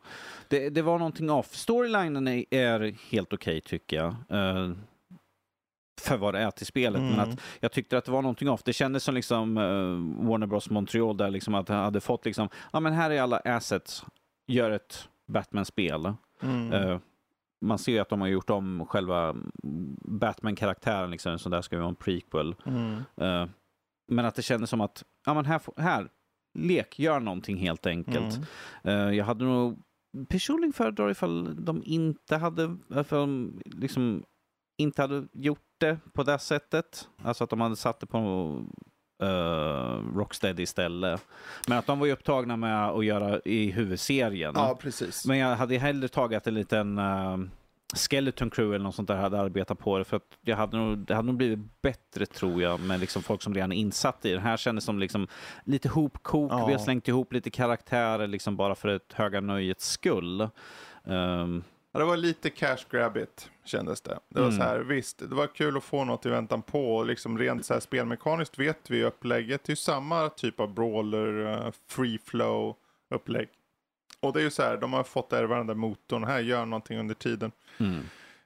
Det, det var någonting off. Storylinen är, är helt okej tycker jag. eh, för vad det är till spelet, men Mm. att jag tyckte att det var någonting off. Det kändes som liksom eh, Warner Bros Montreal där liksom att jag hade fått liksom, ja men här är alla assets, gör ett Batman-spel. mm. Eh, man ser ju att de har gjort om själva Batman-karaktären, liksom, så där ska vi vara en prequel. Mm. Eh, men att det kändes som att, ja men här, här lek, gör någonting helt enkelt. Eh, jag hade nog personligen föredrar ifall de inte hade, ifall de liksom inte hade gjort det på det sättet. Alltså att de hade satt det på uh, Rocksteady istället. Men att de var ju upptagna med att göra i huvudserien. Ja, precis. Men jag hade hellre tagit en liten uh, Skeleton Crew eller något sånt där hade arbetat på det. För att jag hade nog, det hade nog blivit bättre tror jag med liksom folk som redan är insatt i det. här kändes som liksom lite hopkok. Ja. Vi har slängt ihop lite karaktärer liksom bara för ett höga nöjets skull. Ja, det var lite cash grab it, kändes det. Det var Mm. så här, visst, det var kul att få något i väntan på. Liksom rent så här spelmekaniskt vet vi upplägget. Det är ju samma typ av brawler, eh, free flow upplägg. Och det är ju så här, de har fått ärva den där motorn. Här, gör någonting under tiden. mm.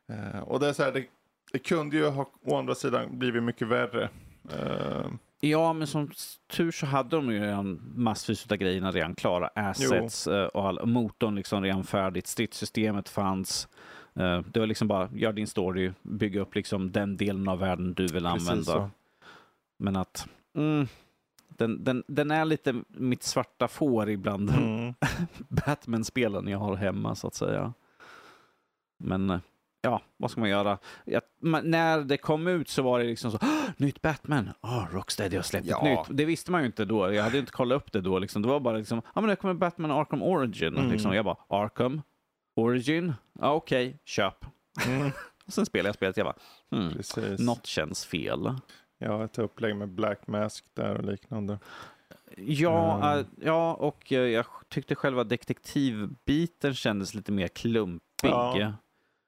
Eh, och det är så här, det, det kunde ju ha å andra sidan blivit mycket värre. Eh, Ja, men som tur så hade de ju redan massvis av grejerna redan klara. Assets eh, och all, motorn liksom redan färdigt. Stridssystemet fanns. Eh, Det var liksom bara, gör din story, bygga upp liksom den delen av världen du vill precis använda. så. Men att mm, den, den, den är lite mitt svarta får ibland. Mm. Batman-spelen jag har hemma så att säga. Men eh, ja, vad ska man göra? Jag, men när det kom ut så var det liksom så, "Åh, nytt Batman, oh, Rocksteady har släppt ett Ja. nytt. Det visste man ju inte då, jag hade inte kollat upp det då. Liksom. Det var bara liksom, ja men det kommer Batman Arkham Origin. Mm. Liksom. Jag bara, Arkham Origin? Ja okej, köp. Mm. Och sen spelade jag spelet, jag bara, hmm, Precis. något känns fel. Ja, ett upplägg med Black Mask där och liknande. Ja, Mm. ja och eh, jag tyckte själva detektivbiten kändes lite mer klumpig. Ja.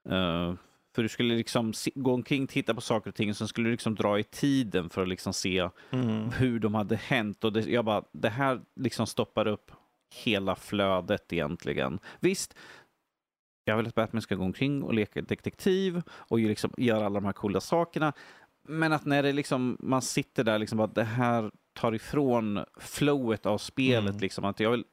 Eh, för du skulle liksom gå omkring, titta på saker och ting, och sen skulle du liksom dra i tiden för att liksom se Mm. hur de hade hänt. Och det, jag bara, det här liksom stoppar upp hela flödet egentligen. Visst, jag vill att Batman ska gå omkring och leka detektiv och ju liksom göra alla de här coola sakerna. Men att när det liksom, man sitter där, liksom att det här tar ifrån flowet av spelet. Mm. Liksom, att jag vill,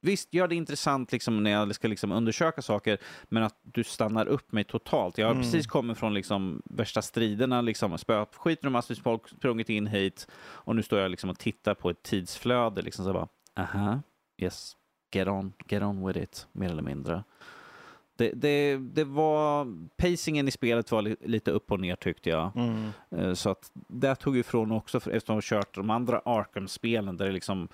visst, gör det intressant liksom, när jag ska liksom undersöka saker, men att du stannar upp mig totalt. Jag har Mm. precis kommit från liksom, värsta striderna, liksom, spöat skiten och massvis folk, sprungit in hit och nu står jag liksom och tittar på ett tidsflöde. Liksom, så bara, aha, yes, get on, get on with it, mer eller mindre. Det, det, det var, pacingen i spelet var li, lite upp och ner tyckte jag. Mm. Eh, Så att det tog ifrån också, eftersom har kört de andra Arkham-spelen där det liksom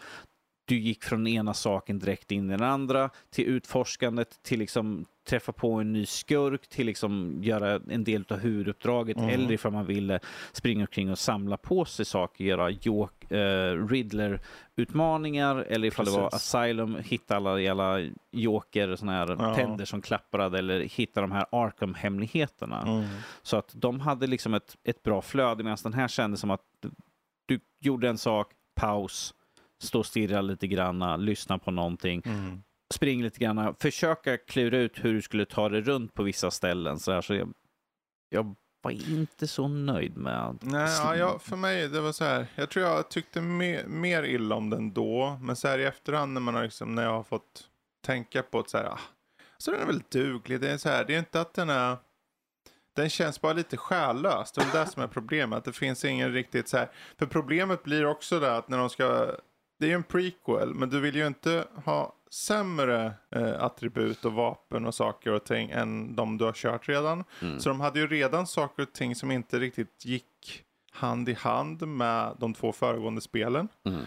du gick från den ena saken direkt in i den andra, till utforskandet, till liksom träffa på en ny skurk, till liksom göra en del av huvuduppdraget, Mm. eller ifall man ville springa omkring och samla på sig saker, göra Jok- eh, Riddler-utmaningar, eller ifall det var Precis. Asylum, hitta alla jävla joker, såna här Ja. tänder som klapprade, eller hitta de här Arkham-hemligheterna. Mm. Så att de hade liksom ett, ett bra flöde medan den här kändes som att du gjorde en sak, paus, stå och stirra lite granna, lyssna på någonting, Mm. spring lite granna, försöka klura ut hur du skulle ta dig runt på vissa ställen. Så, här, så jag, jag var inte så nöjd med... Nej, ja, jag, för mig det var så här. Jag tror jag tyckte mer, mer illa om den då. Men så här i efterhand när man har liksom, när jag har fått tänka på att så här. Ah, så den är väl duglig. Det är så här. Det är inte att den är. Den känns bara lite själlös. Det är det som är problemet. Det finns ingen riktigt så här. För problemet blir också det att när de ska. Det är ju en prequel. Men du vill ju inte ha sämre eh, attribut och vapen och saker och ting än de du har kört redan. Mm. Så de hade ju redan saker och ting som inte riktigt gick hand i hand med de två föregående spelen. Mm.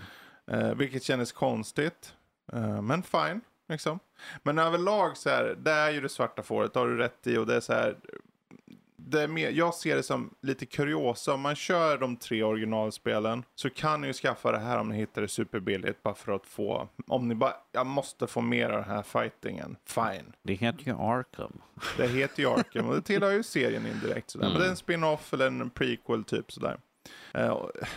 Eh, vilket kändes konstigt. Eh, men fine, liksom. Men överlag så här, det är ju det svarta fåret, har du rätt i. Och det är så här, det mer, jag ser det som lite kuriosa. Om man kör de tre originalspelen så kan ni ju skaffa det här om ni hittar det superbilligt. Bara för att få, om ni bara, jag måste få mer av den här fightingen. Fine. Det heter ju Arkham. Det heter ju Arkham och det tillhör ju serien indirekt. Sådär. Men Mm. det är en spin-off eller en prequel typ sådär. Eh,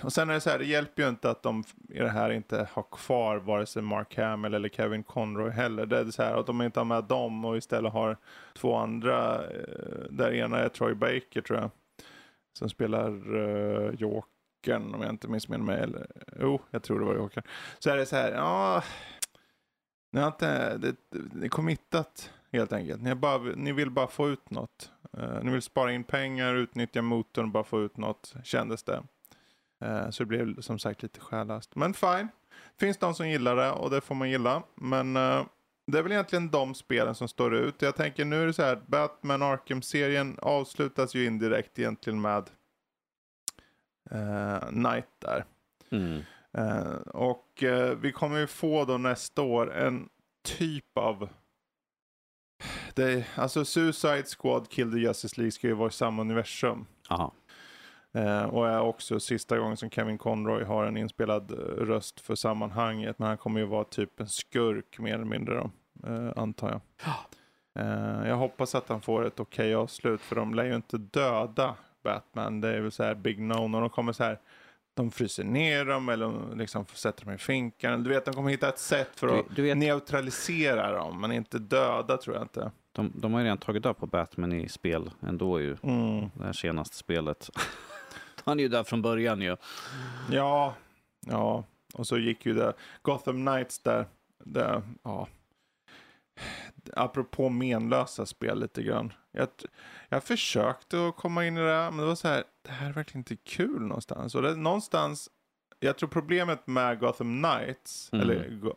och, sen är det så här, det hjälper ju inte att de i det här inte har kvar vare sig Mark Hamill eller Kevin Conroy heller. Det är så här att de inte har med dem och istället har två andra, eh, där ena är Troy Baker tror jag, som spelar uh, Jokern om jag inte missminner mig. Eller, jo, jag tror det var Jokern. Så är det så här, ja, ni har inte, det, det är committat helt enkelt. Ni, bara, ni vill bara få ut något. Eh, ni vill spara in pengar, utnyttja motorn och bara få ut något, kändes det. Eh, så det blev som sagt lite själlöst. Men fine. Finns de som gillar det och det får man gilla. Men eh, det är väl egentligen de spelen som står ut. Jag tänker nu är det så här, Batman Arkham-serien avslutas ju indirekt egentligen med eh, Night där. Mm. Eh, och eh, vi kommer ju få då nästa år en typ av det, alltså Suicide Squad Kill the Justice League ska ju vara i samma universum. Aha. Eh, och är också sista gången som Kevin Conroy har en inspelad eh, röst för sammanhanget. Men han kommer ju vara typ en skurk mer eller mindre då, eh, antar jag. Eh, jag hoppas att han får ett okej avslut för de lär ju inte döda Batman. Det är väl så här big no när de kommer så här. De fryser ner dem eller de liksom sätter dem i finkan. Du vet, de kommer hitta ett sätt för Du, att du vet, neutralisera dem, men inte döda tror jag inte. de, de har ju redan tagit död på Batman i spel ändå ju. Mm. Det här senaste spelet. Han är ju där från början ju. Ja, ja. Och så gick ju det. Gotham Knights där. Det, ja. Apropå menlösa spel lite grann. Jag, jag försökte att komma in i det här, men det var så här. Det här är verkligen inte kul någonstans. Och det, någonstans. Jag tror problemet med Gotham Knights. Mm. Eller go,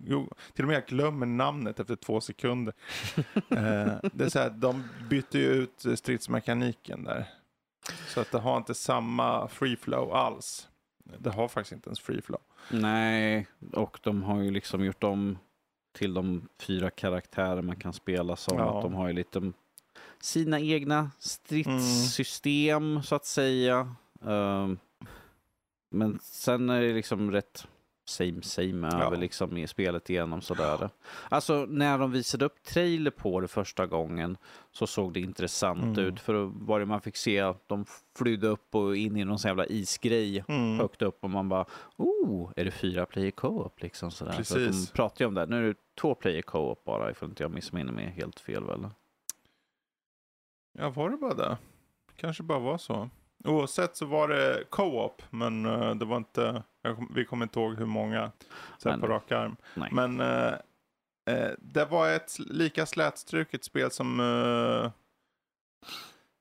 jo, till och med jag glömmer namnet efter två sekunder. eh, det är så här, de bytte ju ut stridsmekaniken där. Så att det har inte samma free flow alls. Det har faktiskt inte ens free flow. Nej, och de har ju liksom gjort om till de fyra karaktärer man kan spela som. Ja. Att de har ju lite sina egna stridssystem så att säga. Ehm, men sen är det liksom rätt same same Ja. över liksom i spelet igenom sådär. Alltså när de visade upp trailer på det första gången så såg det intressant Mm. ut. För då var det man fick se att de flydde upp och in i någon sån jävla isgrej Mm. högt upp och man bara oh, är det fyra player co-op liksom sådär. Precis. de pratar ju om det. Nu är det två player co-op bara ifall inte jag missminner mig helt fel väl. Ja, var det bara det? Kanske bara var så. Oavsett så var det co-op, men eh, det var inte, kom- vi kommer inte ihåg hur många så här Men- på rak arm. Nej. Men eh, eh, det var ett lika slätstruket spel som uh,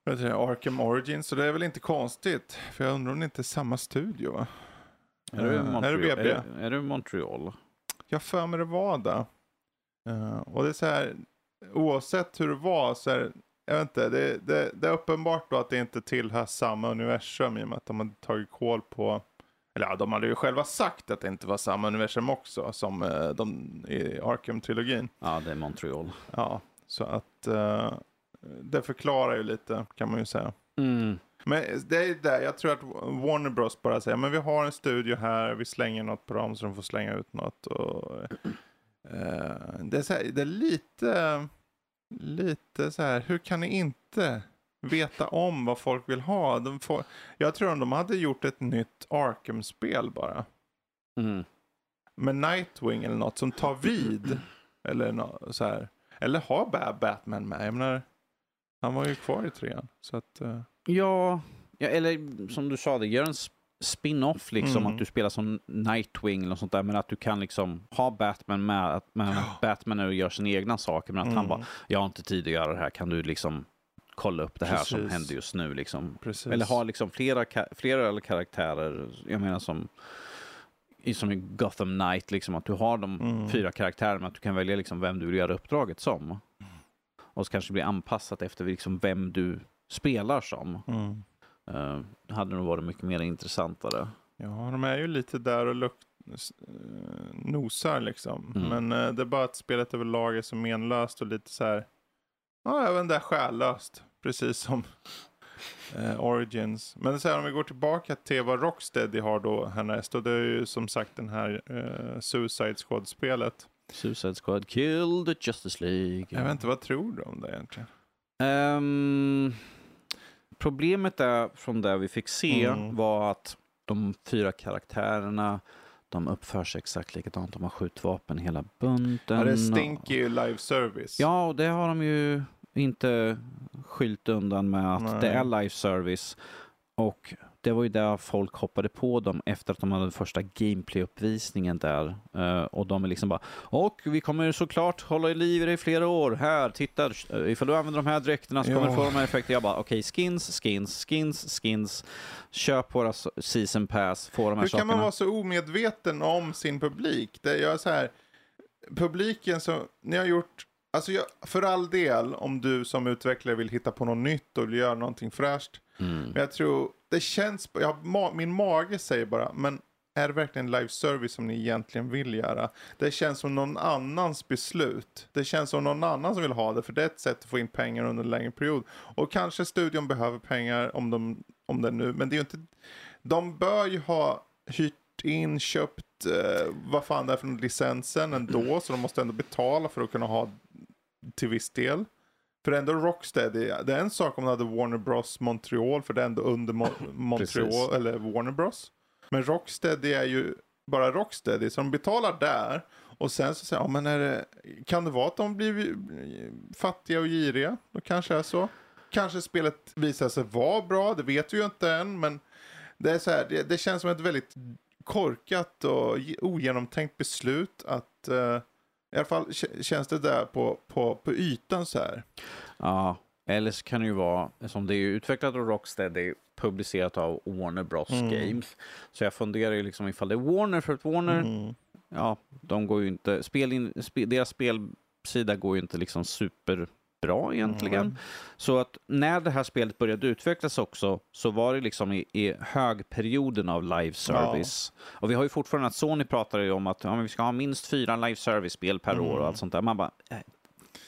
heter det, Arkham Origins, så det är väl inte konstigt. För jag undrar om det inte är samma studio va? är, du Eh, Montreal? är det BB? Är, det- är det Montreal? Jag för mig det var det. Eh, och det är så här, oavsett hur det var så är jag vet inte, det, det, det är uppenbart då att det inte tillhör samma universum i och med att de har tagit koll på eller ja, de hade ju själva sagt att det inte var samma universum också som eh, de i Arkham-trilogin. Ja, det är Montreal. Ja, så att uh, det förklarar ju lite kan man ju säga. Mm. Men det är det, jag tror att Warner Bros bara säger, men vi har en studio här, vi slänger något på dem så de får slänga ut något. Och, uh, det, är här, det är lite, lite så här, hur kan ni inte veta om vad folk vill ha? De får, jag tror att de hade gjort ett nytt Arkham-spel bara. Mm. Med Nightwing eller något som tar vid. Eller no, så här. Eller har Batman med? Jag menar, han var ju kvar i trean. Så att, uh... ja, ja, eller som du sa, det gör en spin-off liksom, mm. att du spelar som Nightwing eller sånt där, men att du kan liksom ha Batman med, att men Batman och gör sina egna saker, men att mm. han bara, jag har inte tid att göra det här, kan du liksom kolla upp det här Precis. som händer just nu liksom. Eller ha liksom flera, flera karaktärer, jag menar som som i Gotham Knight, liksom, att du har de mm. fyra karaktärerna, att du kan välja liksom vem du vill göra uppdraget som. Mm. Och så kanske det blir anpassat efter liksom vem du spelar som. Mm. Uh, hade nog varit mycket mer intressantare. Ja, de är ju lite där och luk uh, nosar liksom. Mm. Men uh, det är bara att spelet överlag är så menlöst och lite så här, ja, även där själlöst. Precis som eh, Origins. Men så här, om vi går tillbaka till vad Rocksteady har då härnäst. Och det är ju som sagt den här eh, Suicide Squad-spelet. Suicide Squad killed Justice League. Jag vet inte, vad tror du om det egentligen? Um, problemet är från det vi fick se mm. var att de fyra karaktärerna de uppför sig exakt likadant. De har skjutvapen hela bunten. Ja, det stinker ju live service. Ja, och det har de ju inte skylt undan med att Nej. det är live service. Och det var ju där folk hoppade på dem efter att de hade den första gameplay-uppvisningen där. Uh, och de är liksom bara, och vi kommer såklart hålla i liv i dig i flera år. Här, titta, ifall du använder de här dräkterna så ja. kommer du få de här effekterna. Jag bara, okej, okay, skins, skins, skins, skins. Köp våra season pass, få de här Hur sakerna. Hur kan man vara så omedveten om sin publik? Det är så här, publiken som, ni har gjort Alltså jag, för all del, om du som utvecklare vill hitta på något nytt och vill göra någonting fräscht. Mm. Men jag tror, det känns, jag, ma, min mage säger bara, men är det verkligen live service som ni egentligen vill göra? Det känns som någon annans beslut. Det känns som någon annan som vill ha det, för det är ett sätt att få in pengar under en längre period. Och kanske studion behöver pengar om, de, om det nu, men det är ju inte, de bör ju ha hyrt in, köpt, eh, vad fan det är för licensen ändå, så de måste ändå betala för att kunna ha till viss del. För ändå Rocksteady, det är en sak om du hade Warner Bros Montreal, för det är ändå under Mo Montreal, eller Warner Bros. Men Rocksteady är ju bara Rocksteady, så de betalar där. Och sen så säger ja men är det, kan det vara att de blir fattiga och giriga? Då kanske är så. Kanske spelet visar sig vara bra, det vet vi ju inte än, men det är så här, det, det känns som ett väldigt korkat och ogenomtänkt beslut att uh, i alla fall känns det där på, på, på ytan så här. Ja, eller så kan det ju vara, som det är utvecklat av Rocksteady, publicerat av Warner Bros mm. Games. Så jag funderar ju liksom ifall det är Warner, för att Warner, mm. ja, de går ju inte, spel in, spe, deras spelsida går ju inte liksom super bra egentligen. Mm. Så att när det här spelet började utvecklas också så var det liksom i, i högperioden av live service. Ja. Och vi har ju fortfarande att Sony pratar ju om att ja, vi ska ha minst fyra live service-spel per mm. år och allt sånt där. Man bara, äh,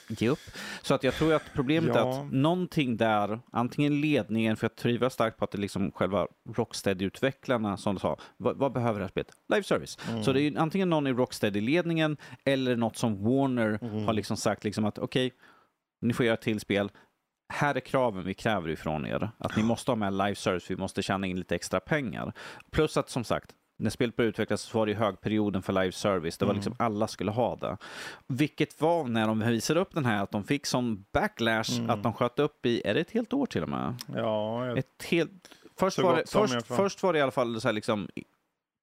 ge upp. Så att jag tror att problemet ja. är att någonting där, antingen ledningen, för jag trivs starkt på att det är liksom själva Rocksteady-utvecklarna som sa, vad, vad, behöver det här spelet? Live service. Mm. Så det är antingen någon i Rocksteady-ledningen eller något som Warner mm. har liksom sagt liksom att okej, okay, ni får göra till spel. Här är kraven vi kräver ifrån er. Att ni måste ha med live service, vi måste tjäna in lite extra pengar. Plus att som sagt, när spelet började utvecklas så var det högperioden för live service. Det var mm. liksom alla skulle ha det. Vilket var när de visade upp den här att de fick sån backlash mm. att de sköt upp i, är det ett helt år till och med? Ja. Jag... Ett helt... Först var, det, först, först var det i alla fall så här liksom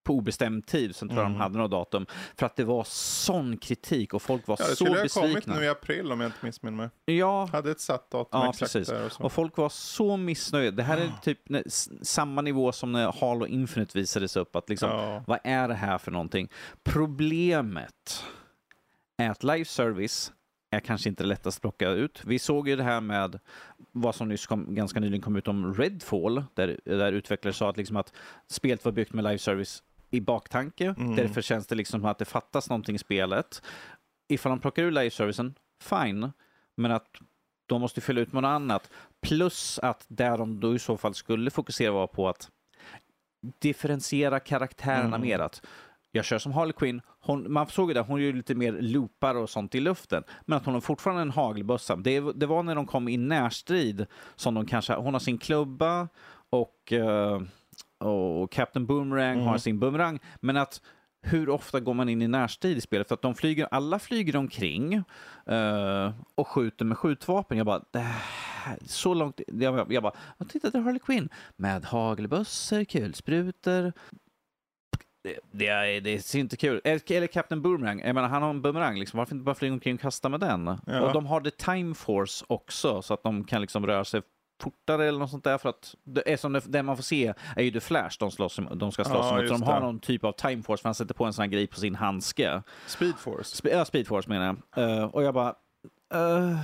på obestämd tid, sen tror jag mm. de hade något datum, för att det var sån kritik och folk var ja, så besvikna. Det skulle ha kommit nu i april om jag inte missminner mig. Ja. Hade ett satt datum ja, exakt precis. där och så. Och folk var så missnöjda. Det här är ah. typ samma nivå som när Halo Infinite visades upp, att liksom, ja. vad är det här för någonting? Problemet är att live service är kanske inte det lättaste att plocka ut. Vi såg ju det här med vad som nyss kom, ganska nyligen kom ut om Redfall, där, där utvecklare sa att, liksom att spelet var byggt med live service i baktanke. Mm. Därför känns det liksom som att det fattas någonting i spelet. Ifall de plockar ur live-servicen, fine. Men att de måste fylla ut med något annat. Plus att där de då i så fall skulle fokusera var på att differentiera karaktärerna Mm. mer. Att jag kör som Harley Quinn, hon, man såg ju det, hon är ju lite mer loopar och sånt i luften. Men att hon har fortfarande en hagelbössa. Det, det var när de kom i närstrid som de kanske, hon har sin klubba och, eh, och Captain Boomerang Mm. har sin boomerang. Men att hur ofta går man in i närstrid i spelet? För att de flyger, alla flyger omkring eh, och skjuter med skjutvapen. Jag bara, det här, så långt, jag, jag bara, "Ja, titta där är Harley Quinn med hagelbössor, kulsprutor. Det, det, är, det ser inte kul Eller, eller Captain Boomerang, jag menar, han har en boomerang, liksom. varför inte bara flyga omkring och kasta med den? Ja. Och de har The Time Force också, så att de kan liksom röra sig fortare eller något sånt där. För att det, är som det, det man får se är ju The Flash de, slåss, de ska slåss Ja, mot. Så de har det. någon typ av Time Force, för han sätter på en sån här grej på sin handske. Speed Force. Sp- ja, Speed Force menar jag. Eh, och jag bara... eh,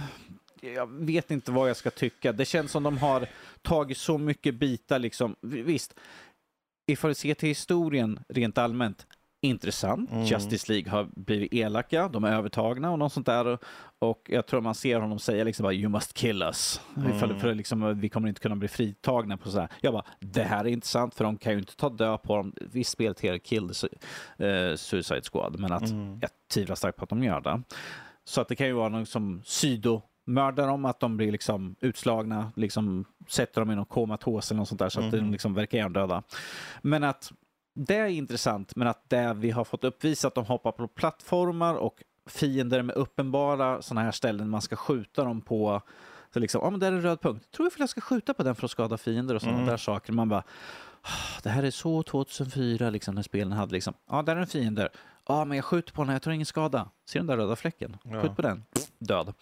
jag vet inte vad jag ska tycka. Det känns som de har tagit så mycket bitar. Liksom. Visst, ifall vi ser till historien rent allmänt, intressant. Mm. Justice League har blivit elaka, de är övertagna och något sånt där. Och jag tror man ser honom säga liksom bara you must kill us. Mm. Ifall, för liksom, vi kommer inte kunna bli fritagna på så här. Jag bara, det här är intressant för de kan ju inte ta död på dem. Visst spelet heter Kill the eh, Suicide Squad, men att Mm. jag tvivlar starkt på att de gör det. Så att det kan ju vara någon som sydo mördar dem, att de blir liksom utslagna, liksom sätter dem i någon komatos eller något sånt där så att de liksom verkar hjärndöda. Men att det är intressant, men att det vi har fått uppvisat, de hoppar på plattformar och fiender med uppenbara sådana här ställen man ska skjuta dem på. Så liksom, ja men där är en röd punkt. Tror jag för jag ska skjuta på den för att skada fiender och sådana Mm. där saker. Man bara, "Ah, det här är så 2004 liksom när spelen hade liksom, ja där är en fiende. Ja men jag skjuter på den, här, jag tar ingen skada. Ser du den där röda fläcken? Ja. Skjut på den. Död.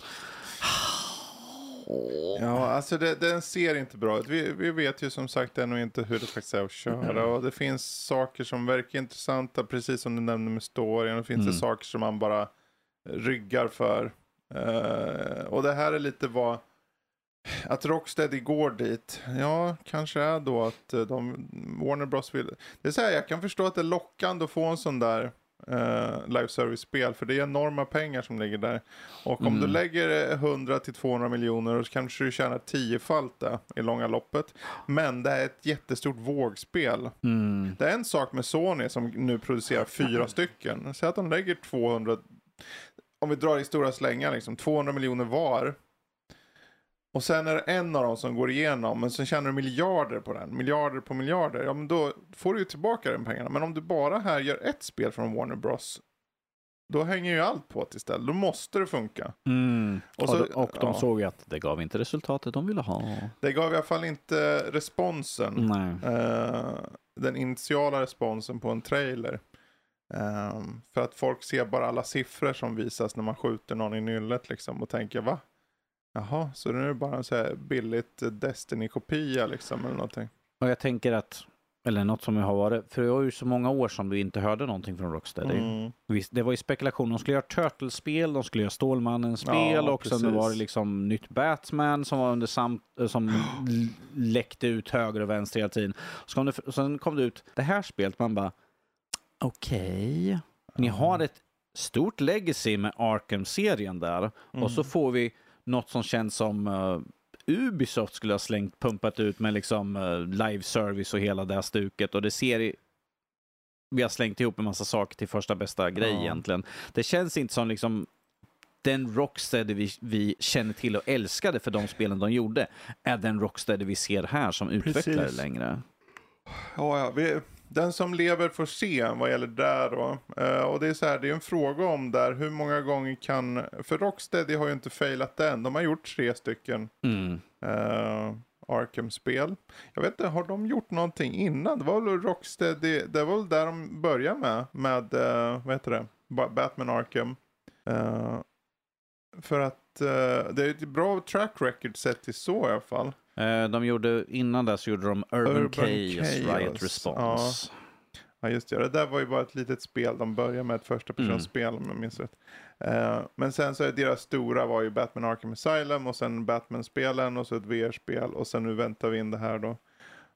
Ja, alltså det, den ser inte bra ut. Vi, vi vet ju som sagt ännu inte hur det faktiskt är att köra. Och det finns saker som verkar intressanta, precis som du nämnde med storyn. Och det finns Mm. det saker som man bara ryggar för. Eh, och det här är lite vad... Att Rocksteady går dit, ja, kanske är då att eh, de, Warner Bros vill... Det är så här, jag kan förstå att det är lockande att få en sån där eh, live service-spel, för det är enorma pengar som ligger där. Och om Mm. du lägger eh, 100 till 200 miljoner så kanske du tjänar tiofalt det i långa loppet. Men det är ett jättestort vågspel. Mm. Det är en sak med Sony som nu producerar fyra stycken. Säg att de lägger 200, om vi drar i stora slängar, liksom 200 miljoner var. Och sen är det en av dem som går igenom, men sen tjänar du miljarder på den. Miljarder på miljarder. Ja, men då får du ju tillbaka den pengarna. Men om du bara här gör ett spel från Warner Bros. Då hänger ju allt på det istället. Då måste det funka. Mm. Och Och, så- de, och de ja. såg ju att det gav inte resultatet de ville ha. Det gav i alla fall inte responsen. Eh, den initiala responsen på en trailer. Ehm, för att folk ser bara alla siffror som visas när man skjuter någon i nyllet liksom och tänker va? Jaha, så nu är det bara en så här billigt eh, Destiny-kopia liksom eller någonting. Och jag tänker att, eller något som har varit, för det var ju så många år som vi inte hörde någonting från Rocksteady. Mm. Det var ju spekulation. De skulle göra Turtles-spel, de skulle göra Stålmannen-spel Ja, och sen var det liksom nytt Batman som var under samt, eh, som läckte ut höger och vänster hela tiden. Så kom det, sen kom det ut det här spelet, man bara okej, ni har ett stort legacy med Arkham-serien där och så Mm. får vi något som känns som eh, Ubisoft skulle ha slängt, pumpat ut med liksom uh, live service och hela det här stuket och det ser i, vi har slängt ihop en massa saker till första bästa grej Ja. egentligen. Det känns inte som liksom den Rocksteady vi, vi känner till och älskade för de spelen de gjorde är den Rocksteady vi ser här som utvecklare Precis. längre. Ja, ja, vi, den som lever får se vad gäller där då. Eh, och det är så här, det är en fråga om där hur många gånger kan, för Rocksteady har ju inte failat än. De har gjort tre stycken Mm. uh, Arkham-spel. Jag vet inte, har de gjort någonting innan? Det var väl Rocksteady, det var väl där de började med, med, uh, vad heter det, Ba- Batman Arkham. För att det är ett bra track record sett till så i alla fall. Eh, de gjorde, innan det så gjorde de Urban, Urban Chaos, Chaos, Riot Response. Ja, Ja, just det. Det där var ju bara ett litet spel. De började med ett första personspel om jag minns rätt. Eh, men sen så är deras stora var ju Batman Arkham Asylum och sen Batman-spelen och så ett VR-spel och sen nu väntar vi in det här då.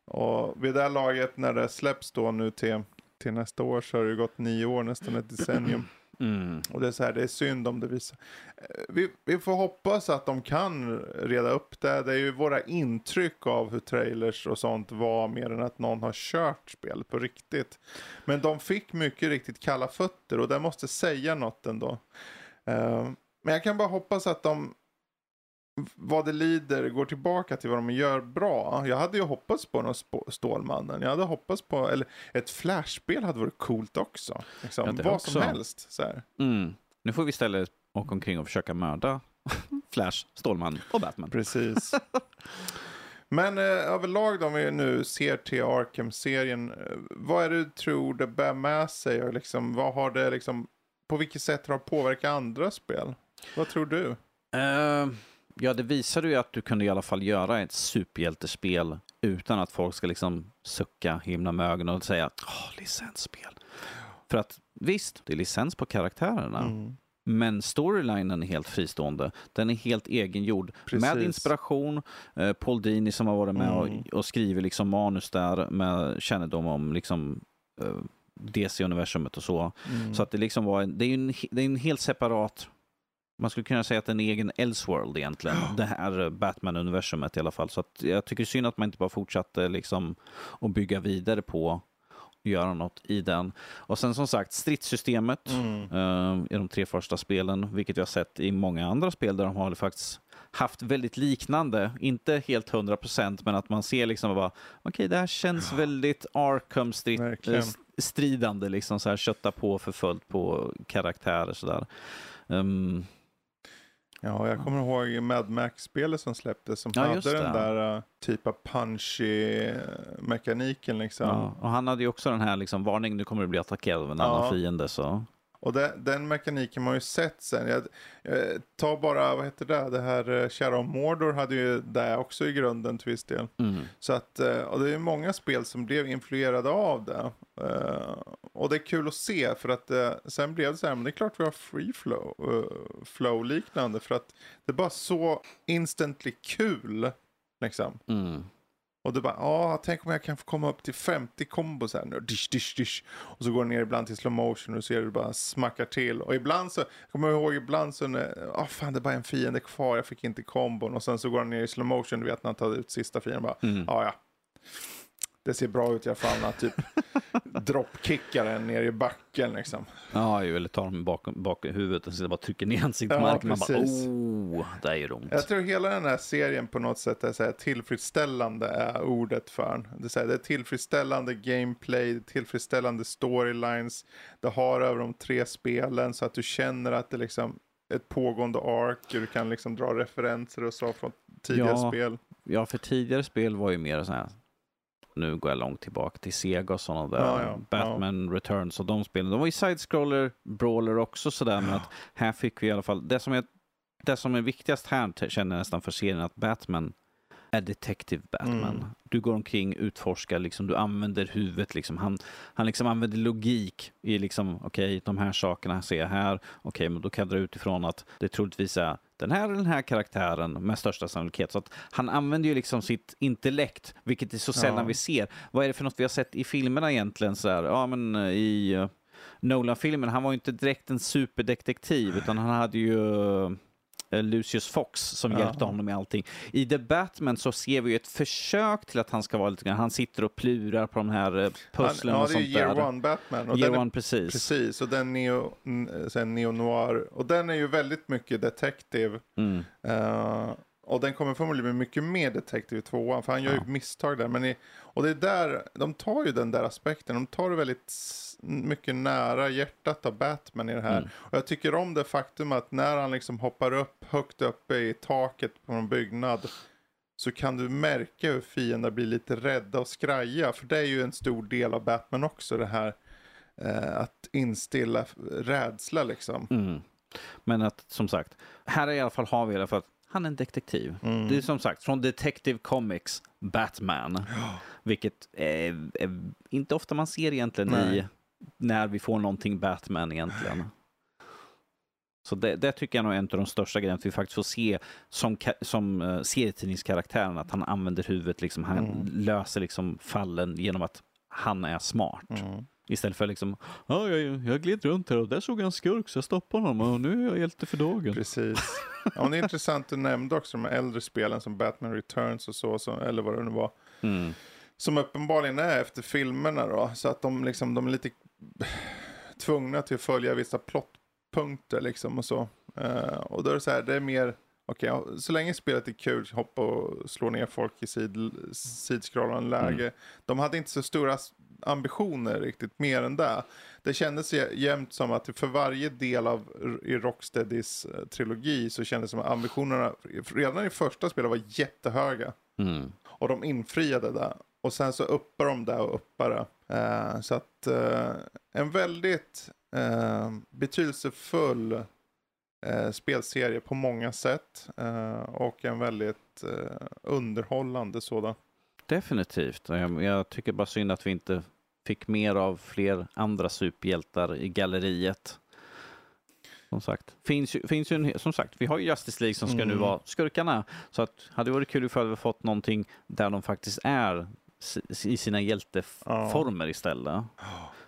Och vid det här laget när det släpps då nu till, till nästa år så har det ju gått nio år, nästan ett decennium. Mm. Och det är så här, det är synd om det visar. Eh, vi, vi får hoppas att de kan reda upp det. Det är ju våra intryck av hur trailers och sånt var mer än att någon har kört spel på riktigt. Men de fick mycket riktigt kalla fötter och det måste säga något ändå. Uh, men jag kan bara hoppas att de vad det lider går tillbaka till vad de gör bra. Jag hade ju hoppats på någon Stålmannen. Jag hade hoppats på, eller ett flashspel hade varit coolt också. Liksom. Ja, vad också. som helst. Så. Mm. Nu får vi istället åka omkring och försöka mörda Flash, Stålman och Batman. Precis. Men eh, överlag då, om vi nu ser till Arkham-serien, eh, vad är det du tror det bär med sig? Och liksom, vad har det liksom, på vilket sätt har det påverkat andra spel? Vad tror du? Eh, ja, det visade ju att du kunde i alla fall göra ett superhjältespel utan att folk ska liksom sucka, himla med ögonen och säga att åh, licensspel. För att visst, det är licens på karaktärerna, Mm. men storylinen är helt fristående. Den är helt egengjord. Med Precis. inspiration, eh, Paul Dini som har varit med Mm. och, och skrivit liksom manus där med kännedom om liksom, eh, DC-universumet och så. Mm. Så att det liksom var en, det är en, det är en helt separat, man skulle kunna säga att det är en egen Elseworld egentligen, det här eh, Batman-universumet i alla fall. Så jag tycker synd att man inte bara fortsatte liksom att bygga vidare på och göra något i den. Och sen som sagt, stridssystemet Mm. eh, i de tre första spelen, vilket jag har sett i många andra spel där de har faktiskt haft väldigt liknande, inte helt 100% men att man ser liksom bara, okej det här känns väldigt Arkham strid, eh, stridande, liksom så här kötta på för fullt på karaktärer sådär. Um, Ja, jag kommer ihåg Mad Max-spelet som släpptes som Ja, hade den där uh, typ av punchy uh, mekaniken liksom. ja, och han hade ju också den här liksom, varning, nu kommer du bli attackerad av en annan Ja. fiende. Så. Och det, den mekaniken man har ju sett sen. Jag, eh, ta bara, vad heter det, det här uh, Shadow Mordor hade ju det också i grunden till viss del. Mm. Så att, eh, och det är många spel som blev influerade av det. Eh, och det är kul att se för att eh, sen blev det så här, men det är klart vi har free flow, eh, flow liknande för att det är bara så instantly kul. Liksom. Mm. Och du bara, ja, tänk om jag kan få komma upp till 50 kombos här nu. Dish, dish, dish. Och så går det ner ibland till slow motion och ser du bara smackar till. Och ibland så, jag kommer ihåg ibland så, ja fan det är bara en fiende kvar, jag fick inte kombon. Och sen så går han ner i slow motion, du vet när han tar ut sista fienden bara, Mm. ja ja. Det ser bra ut i alla fall när typ droppkickar den ner i backen liksom. Ja, ju, eller tar dem bakom, bakom huvudet och så bara trycker ner ansiktet Ja, marken. Man bara, oh, det är ont. Jag tror hela den här serien på något sätt är så här, tillfredsställande är ordet för den. Det är, så här, det är tillfredsställande gameplay, tillfredsställande storylines. Det har över de tre spelen så att du känner att det liksom ett pågående ark. Du kan liksom dra referenser och så från tidigare Ja. spel. Ja, för tidigare spel var ju mer så här, nu går jag långt tillbaka till Sega och sådana där, Ja, ja, Batman Returns och de spelen. De var ju side-scroller, brawler också sådär, men att här fick vi i alla fall, det som är, det som är viktigast här känner jag nästan för serien, att Batman är Detective Batman. Mm. Du går omkring, utforskar, liksom, du använder huvudet. Liksom. Han, han liksom använder logik i liksom, okej, de här sakerna ser jag här. Okej, men då kan jag dra utifrån att det troligtvis är den här den här karaktären med största sannolikhet. Så att han använder ju liksom sitt intellekt, vilket är så sällan Ja. vi ser. Vad är det för något vi har sett i filmerna egentligen? Så här, ja, men eh, i eh, Nolan-filmen, han var ju inte direkt en superdetektiv, utan han hade ju eh, Lucius Fox som Ja. hjälpte honom med allting. I The Batman så ser vi ju ett försök till att han ska vara lite grann, han sitter och plurar på de här eh, Han, pusslen ja, och det är sånt ju Year där. One Batman. Och Year den är, One, precis. Precis, och den neo, sen neo noir. Och den är ju väldigt mycket detective. Mm. Eh, och den kommer förmodligen bli mycket mer detektiv i tvåan, för han gör Ja. ju misstag där. Men i, och det är där, de tar ju den där aspekten, de tar det väldigt mycket nära hjärtat av Batman i det här. Mm. Och jag tycker om det faktum att när han liksom hoppar upp högt uppe i taket på en byggnad så kan du märka hur fiender blir lite rädda och skraja. För det är ju en stor del av Batman också, det här eh, att instilla rädsla liksom. Mm. Men att som sagt, här i alla fall har vi i alla fall han är en detektiv. Mm. Det är som sagt från Detective Comics Batman. Vilket är, är inte ofta man ser egentligen i Nej. när vi får någonting Batman egentligen. Så det, det tycker jag nog är en av de största grejerna, att vi faktiskt får se som, som uh, serietidningskaraktären, att han använder huvudet, liksom, han Mm. löser liksom fallen genom att han är smart. Mm. Istället för liksom, ja, jag, jag gled runt här och där såg jag en skurk så jag stoppade honom och nu är jag hjälte för dagen. Precis. Ja, det är intressant, du nämnde också de äldre spelen som Batman Returns och så, så eller vad det nu var. Mm. Som uppenbarligen är efter filmerna då. Så att de, liksom, de är lite tvungna till att följa vissa plottpunkter liksom och så. Eh, och då är det så här, det är mer, okej, ja, så länge spelet är kul, hoppa och slå ner folk i sid, sidskrollande läge. De hade inte så stora ambitioner riktigt, mer än det. Det kändes jä- jämt som att för varje del av i Rocksteadys eh, trilogi så kändes det som att ambitionerna redan i första spelet var jättehöga. Mm. Och de infriade det. Och sen så uppar de det och uppar det. Eh, så att eh, en väldigt eh, betydelsefull spelserie på många sätt. Och en väldigt underhållande sådan. Definitivt. Jag, jag tycker bara synd att vi inte fick mer av fler andra superhjältar i galleriet. Som sagt, finns ju, finns ju en, som sagt, vi har ju Justice League som ska nu Mm. vara skurkarna. Så att hade det varit kul ifall vi fått någonting där de faktiskt är i sina hjälteformer istället.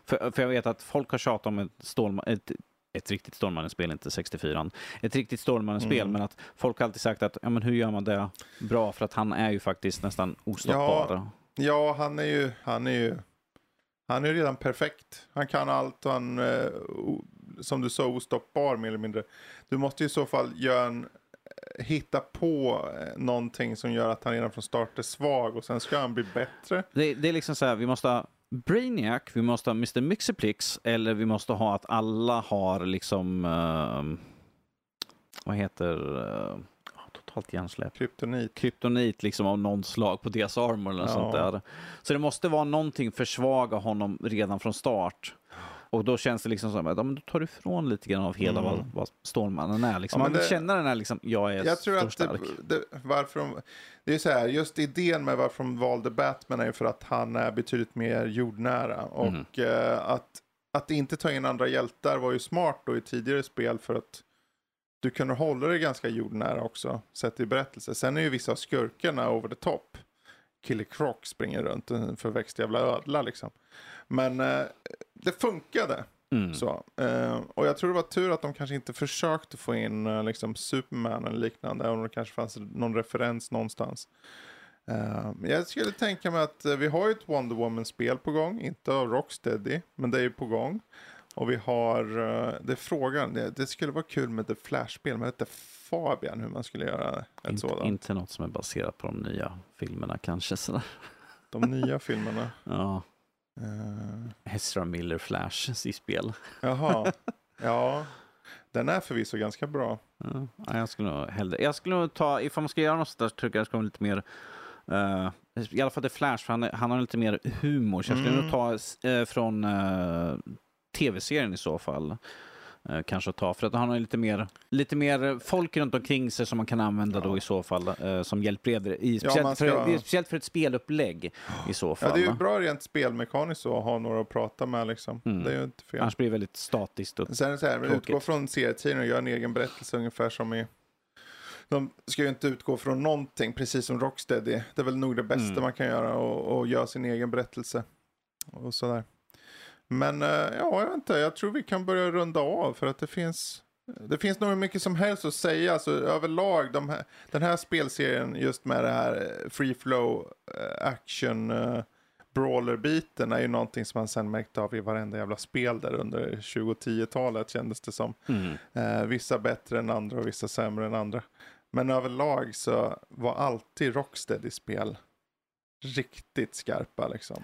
För, för jag vet att folk har tjatat om ett, Stålma, ett, ett riktigt Stålmannen-spel, inte 64 Ett riktigt Stålmannen-spel, Mm. men att folk har alltid sagt att ja, men hur gör man det bra? För att han är ju faktiskt nästan ostoppbar. Ja, han är ju, han är ju, han är redan perfekt. Han kan allt och han, eh, o, som du sa, ostoppbar mer eller mindre. Du måste i så fall göra en, eh, hitta på eh, någonting som gör att han redan från start är svag och sen ska han bli bättre. Det, det är liksom så här, vi måste Brainiac, vi måste ha Mr. Mixerplix eller vi måste ha att alla har liksom, ehm, vad heter, uh, totalt hjärnsläpp. Kryptonit. kryptonit liksom av någon slag på deras armor eller Ja. sånt där. Så det måste vara någonting försvaga honom redan från start. Och då känns det liksom som att ja, men då tar du ifrån lite grann av hela Mm. vad, vad Stålmannen är. Liksom. Ja, Man det- känna den här liksom, jag är Jag tror att det, det, varför de, det är så här, just idén med varför de valde Batman är ju för att han är betydligt mer jordnära. Och Mm. eh, att, att inte ta in andra hjältar var ju smart då i tidigare spel för att du kunde hålla dig ganska jordnära också, sett i berättelse. Sen är ju vissa av skurkarna over the top. Killer Croc springer runt, en förväxt jävla ödla liksom. Men eh, det funkade. Mm. Så, eh, och jag tror det var tur att de kanske inte försökte få in eh, liksom Superman eller liknande, även om det kanske fanns någon referens någonstans. Eh, jag skulle tänka mig att eh, vi har ju ett Wonder Woman-spel på gång, inte av Rocksteady, men det är ju på gång. Och vi har, eh, det är frågan, det, det skulle vara kul med The Flash-spel, men är Fabian hur man skulle göra ett Inte, sådant. inte något som är baserat på de nya filmerna kanske. Sådär. De nya filmerna. Ja, Eh, Ezra Miller Flash i spel. jaha, ja, den är förvisso ganska bra. Ja, ja, jag skulle nog hellre, jag skulle nog ta, ifall man ska göra något sånt där så tycker jag det ska vara lite mer, eh, i alla fall det Flash, för han, han har lite mer humor. Så jag skulle Mm. nog ta eh, från eh, tv-serien i så fall. Eh, kanske ta, för att han har lite mer, lite mer folk runt omkring sig som man kan använda då Ja. i så fall eh, som hjälpredare. I, Ja, speciellt, man ska- för, det är speciellt för ett spelupplägg i så fall. Ja, det är ju bra rent spelmekaniskt att ha några att prata med liksom. Mm. Det är ju inte fel. Annars blir det väldigt statiskt. Och, Sen är det så här, Tråkigt. utgå från serietidningen och göra en egen berättelse ungefär som i... De ska ju inte utgå från någonting, precis som Rocksteady. Det är väl nog det bästa Mm. man kan göra och, och göra sin egen berättelse. Och sådär. Men eh, ja, jag vet inte, jag tror vi kan börja runda av för att det finns... Det finns nog mycket som helst att säga, alltså överlag, de här, den här spelserien just med det här eh, free flow eh, action brawler-biten är ju någonting som man sen märkte av i varenda jävla spel där under 2010-talet kändes det som. mm. Eh, vissa bättre än andra och vissa sämre än andra. Men överlag så var alltid Rocksteady-spel riktigt skarpa liksom.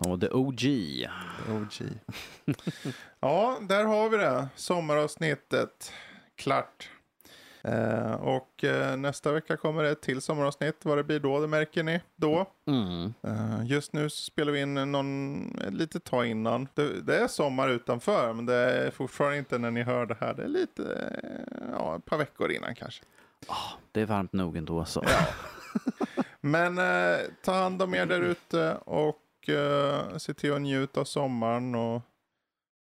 Och the OG. OG. ja, där har vi det. Sommaravsnittet. Klart. Eh, och eh, nästa vecka kommer det ett till sommaravsnitt. Vad det blir då, det märker ni då. Mm. Eh, just nu spelar vi in någon, ett litet tag innan. Det, det är sommar utanför, men det är fortfarande inte när ni hör det här. Det är lite, eh, ja, ett par veckor innan kanske. Ah, det är varmt nog ändå så. Men eh, ta hand om er där ute och eh, se till att njuta av sommaren och,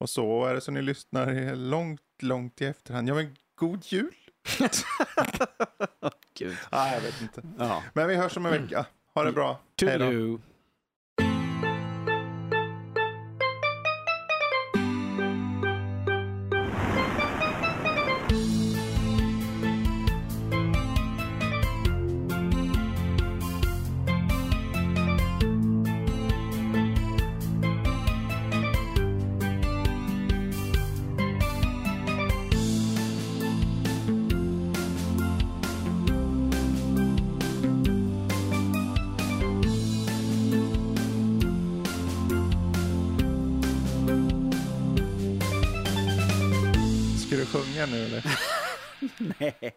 och så. Är det så ni lyssnar långt, långt i efterhand, ja men god jul! Gud. Nej, jag vet inte. Ja. Men vi hörs om en vecka. Ha det bra. Hej då. Nu eller? Nej.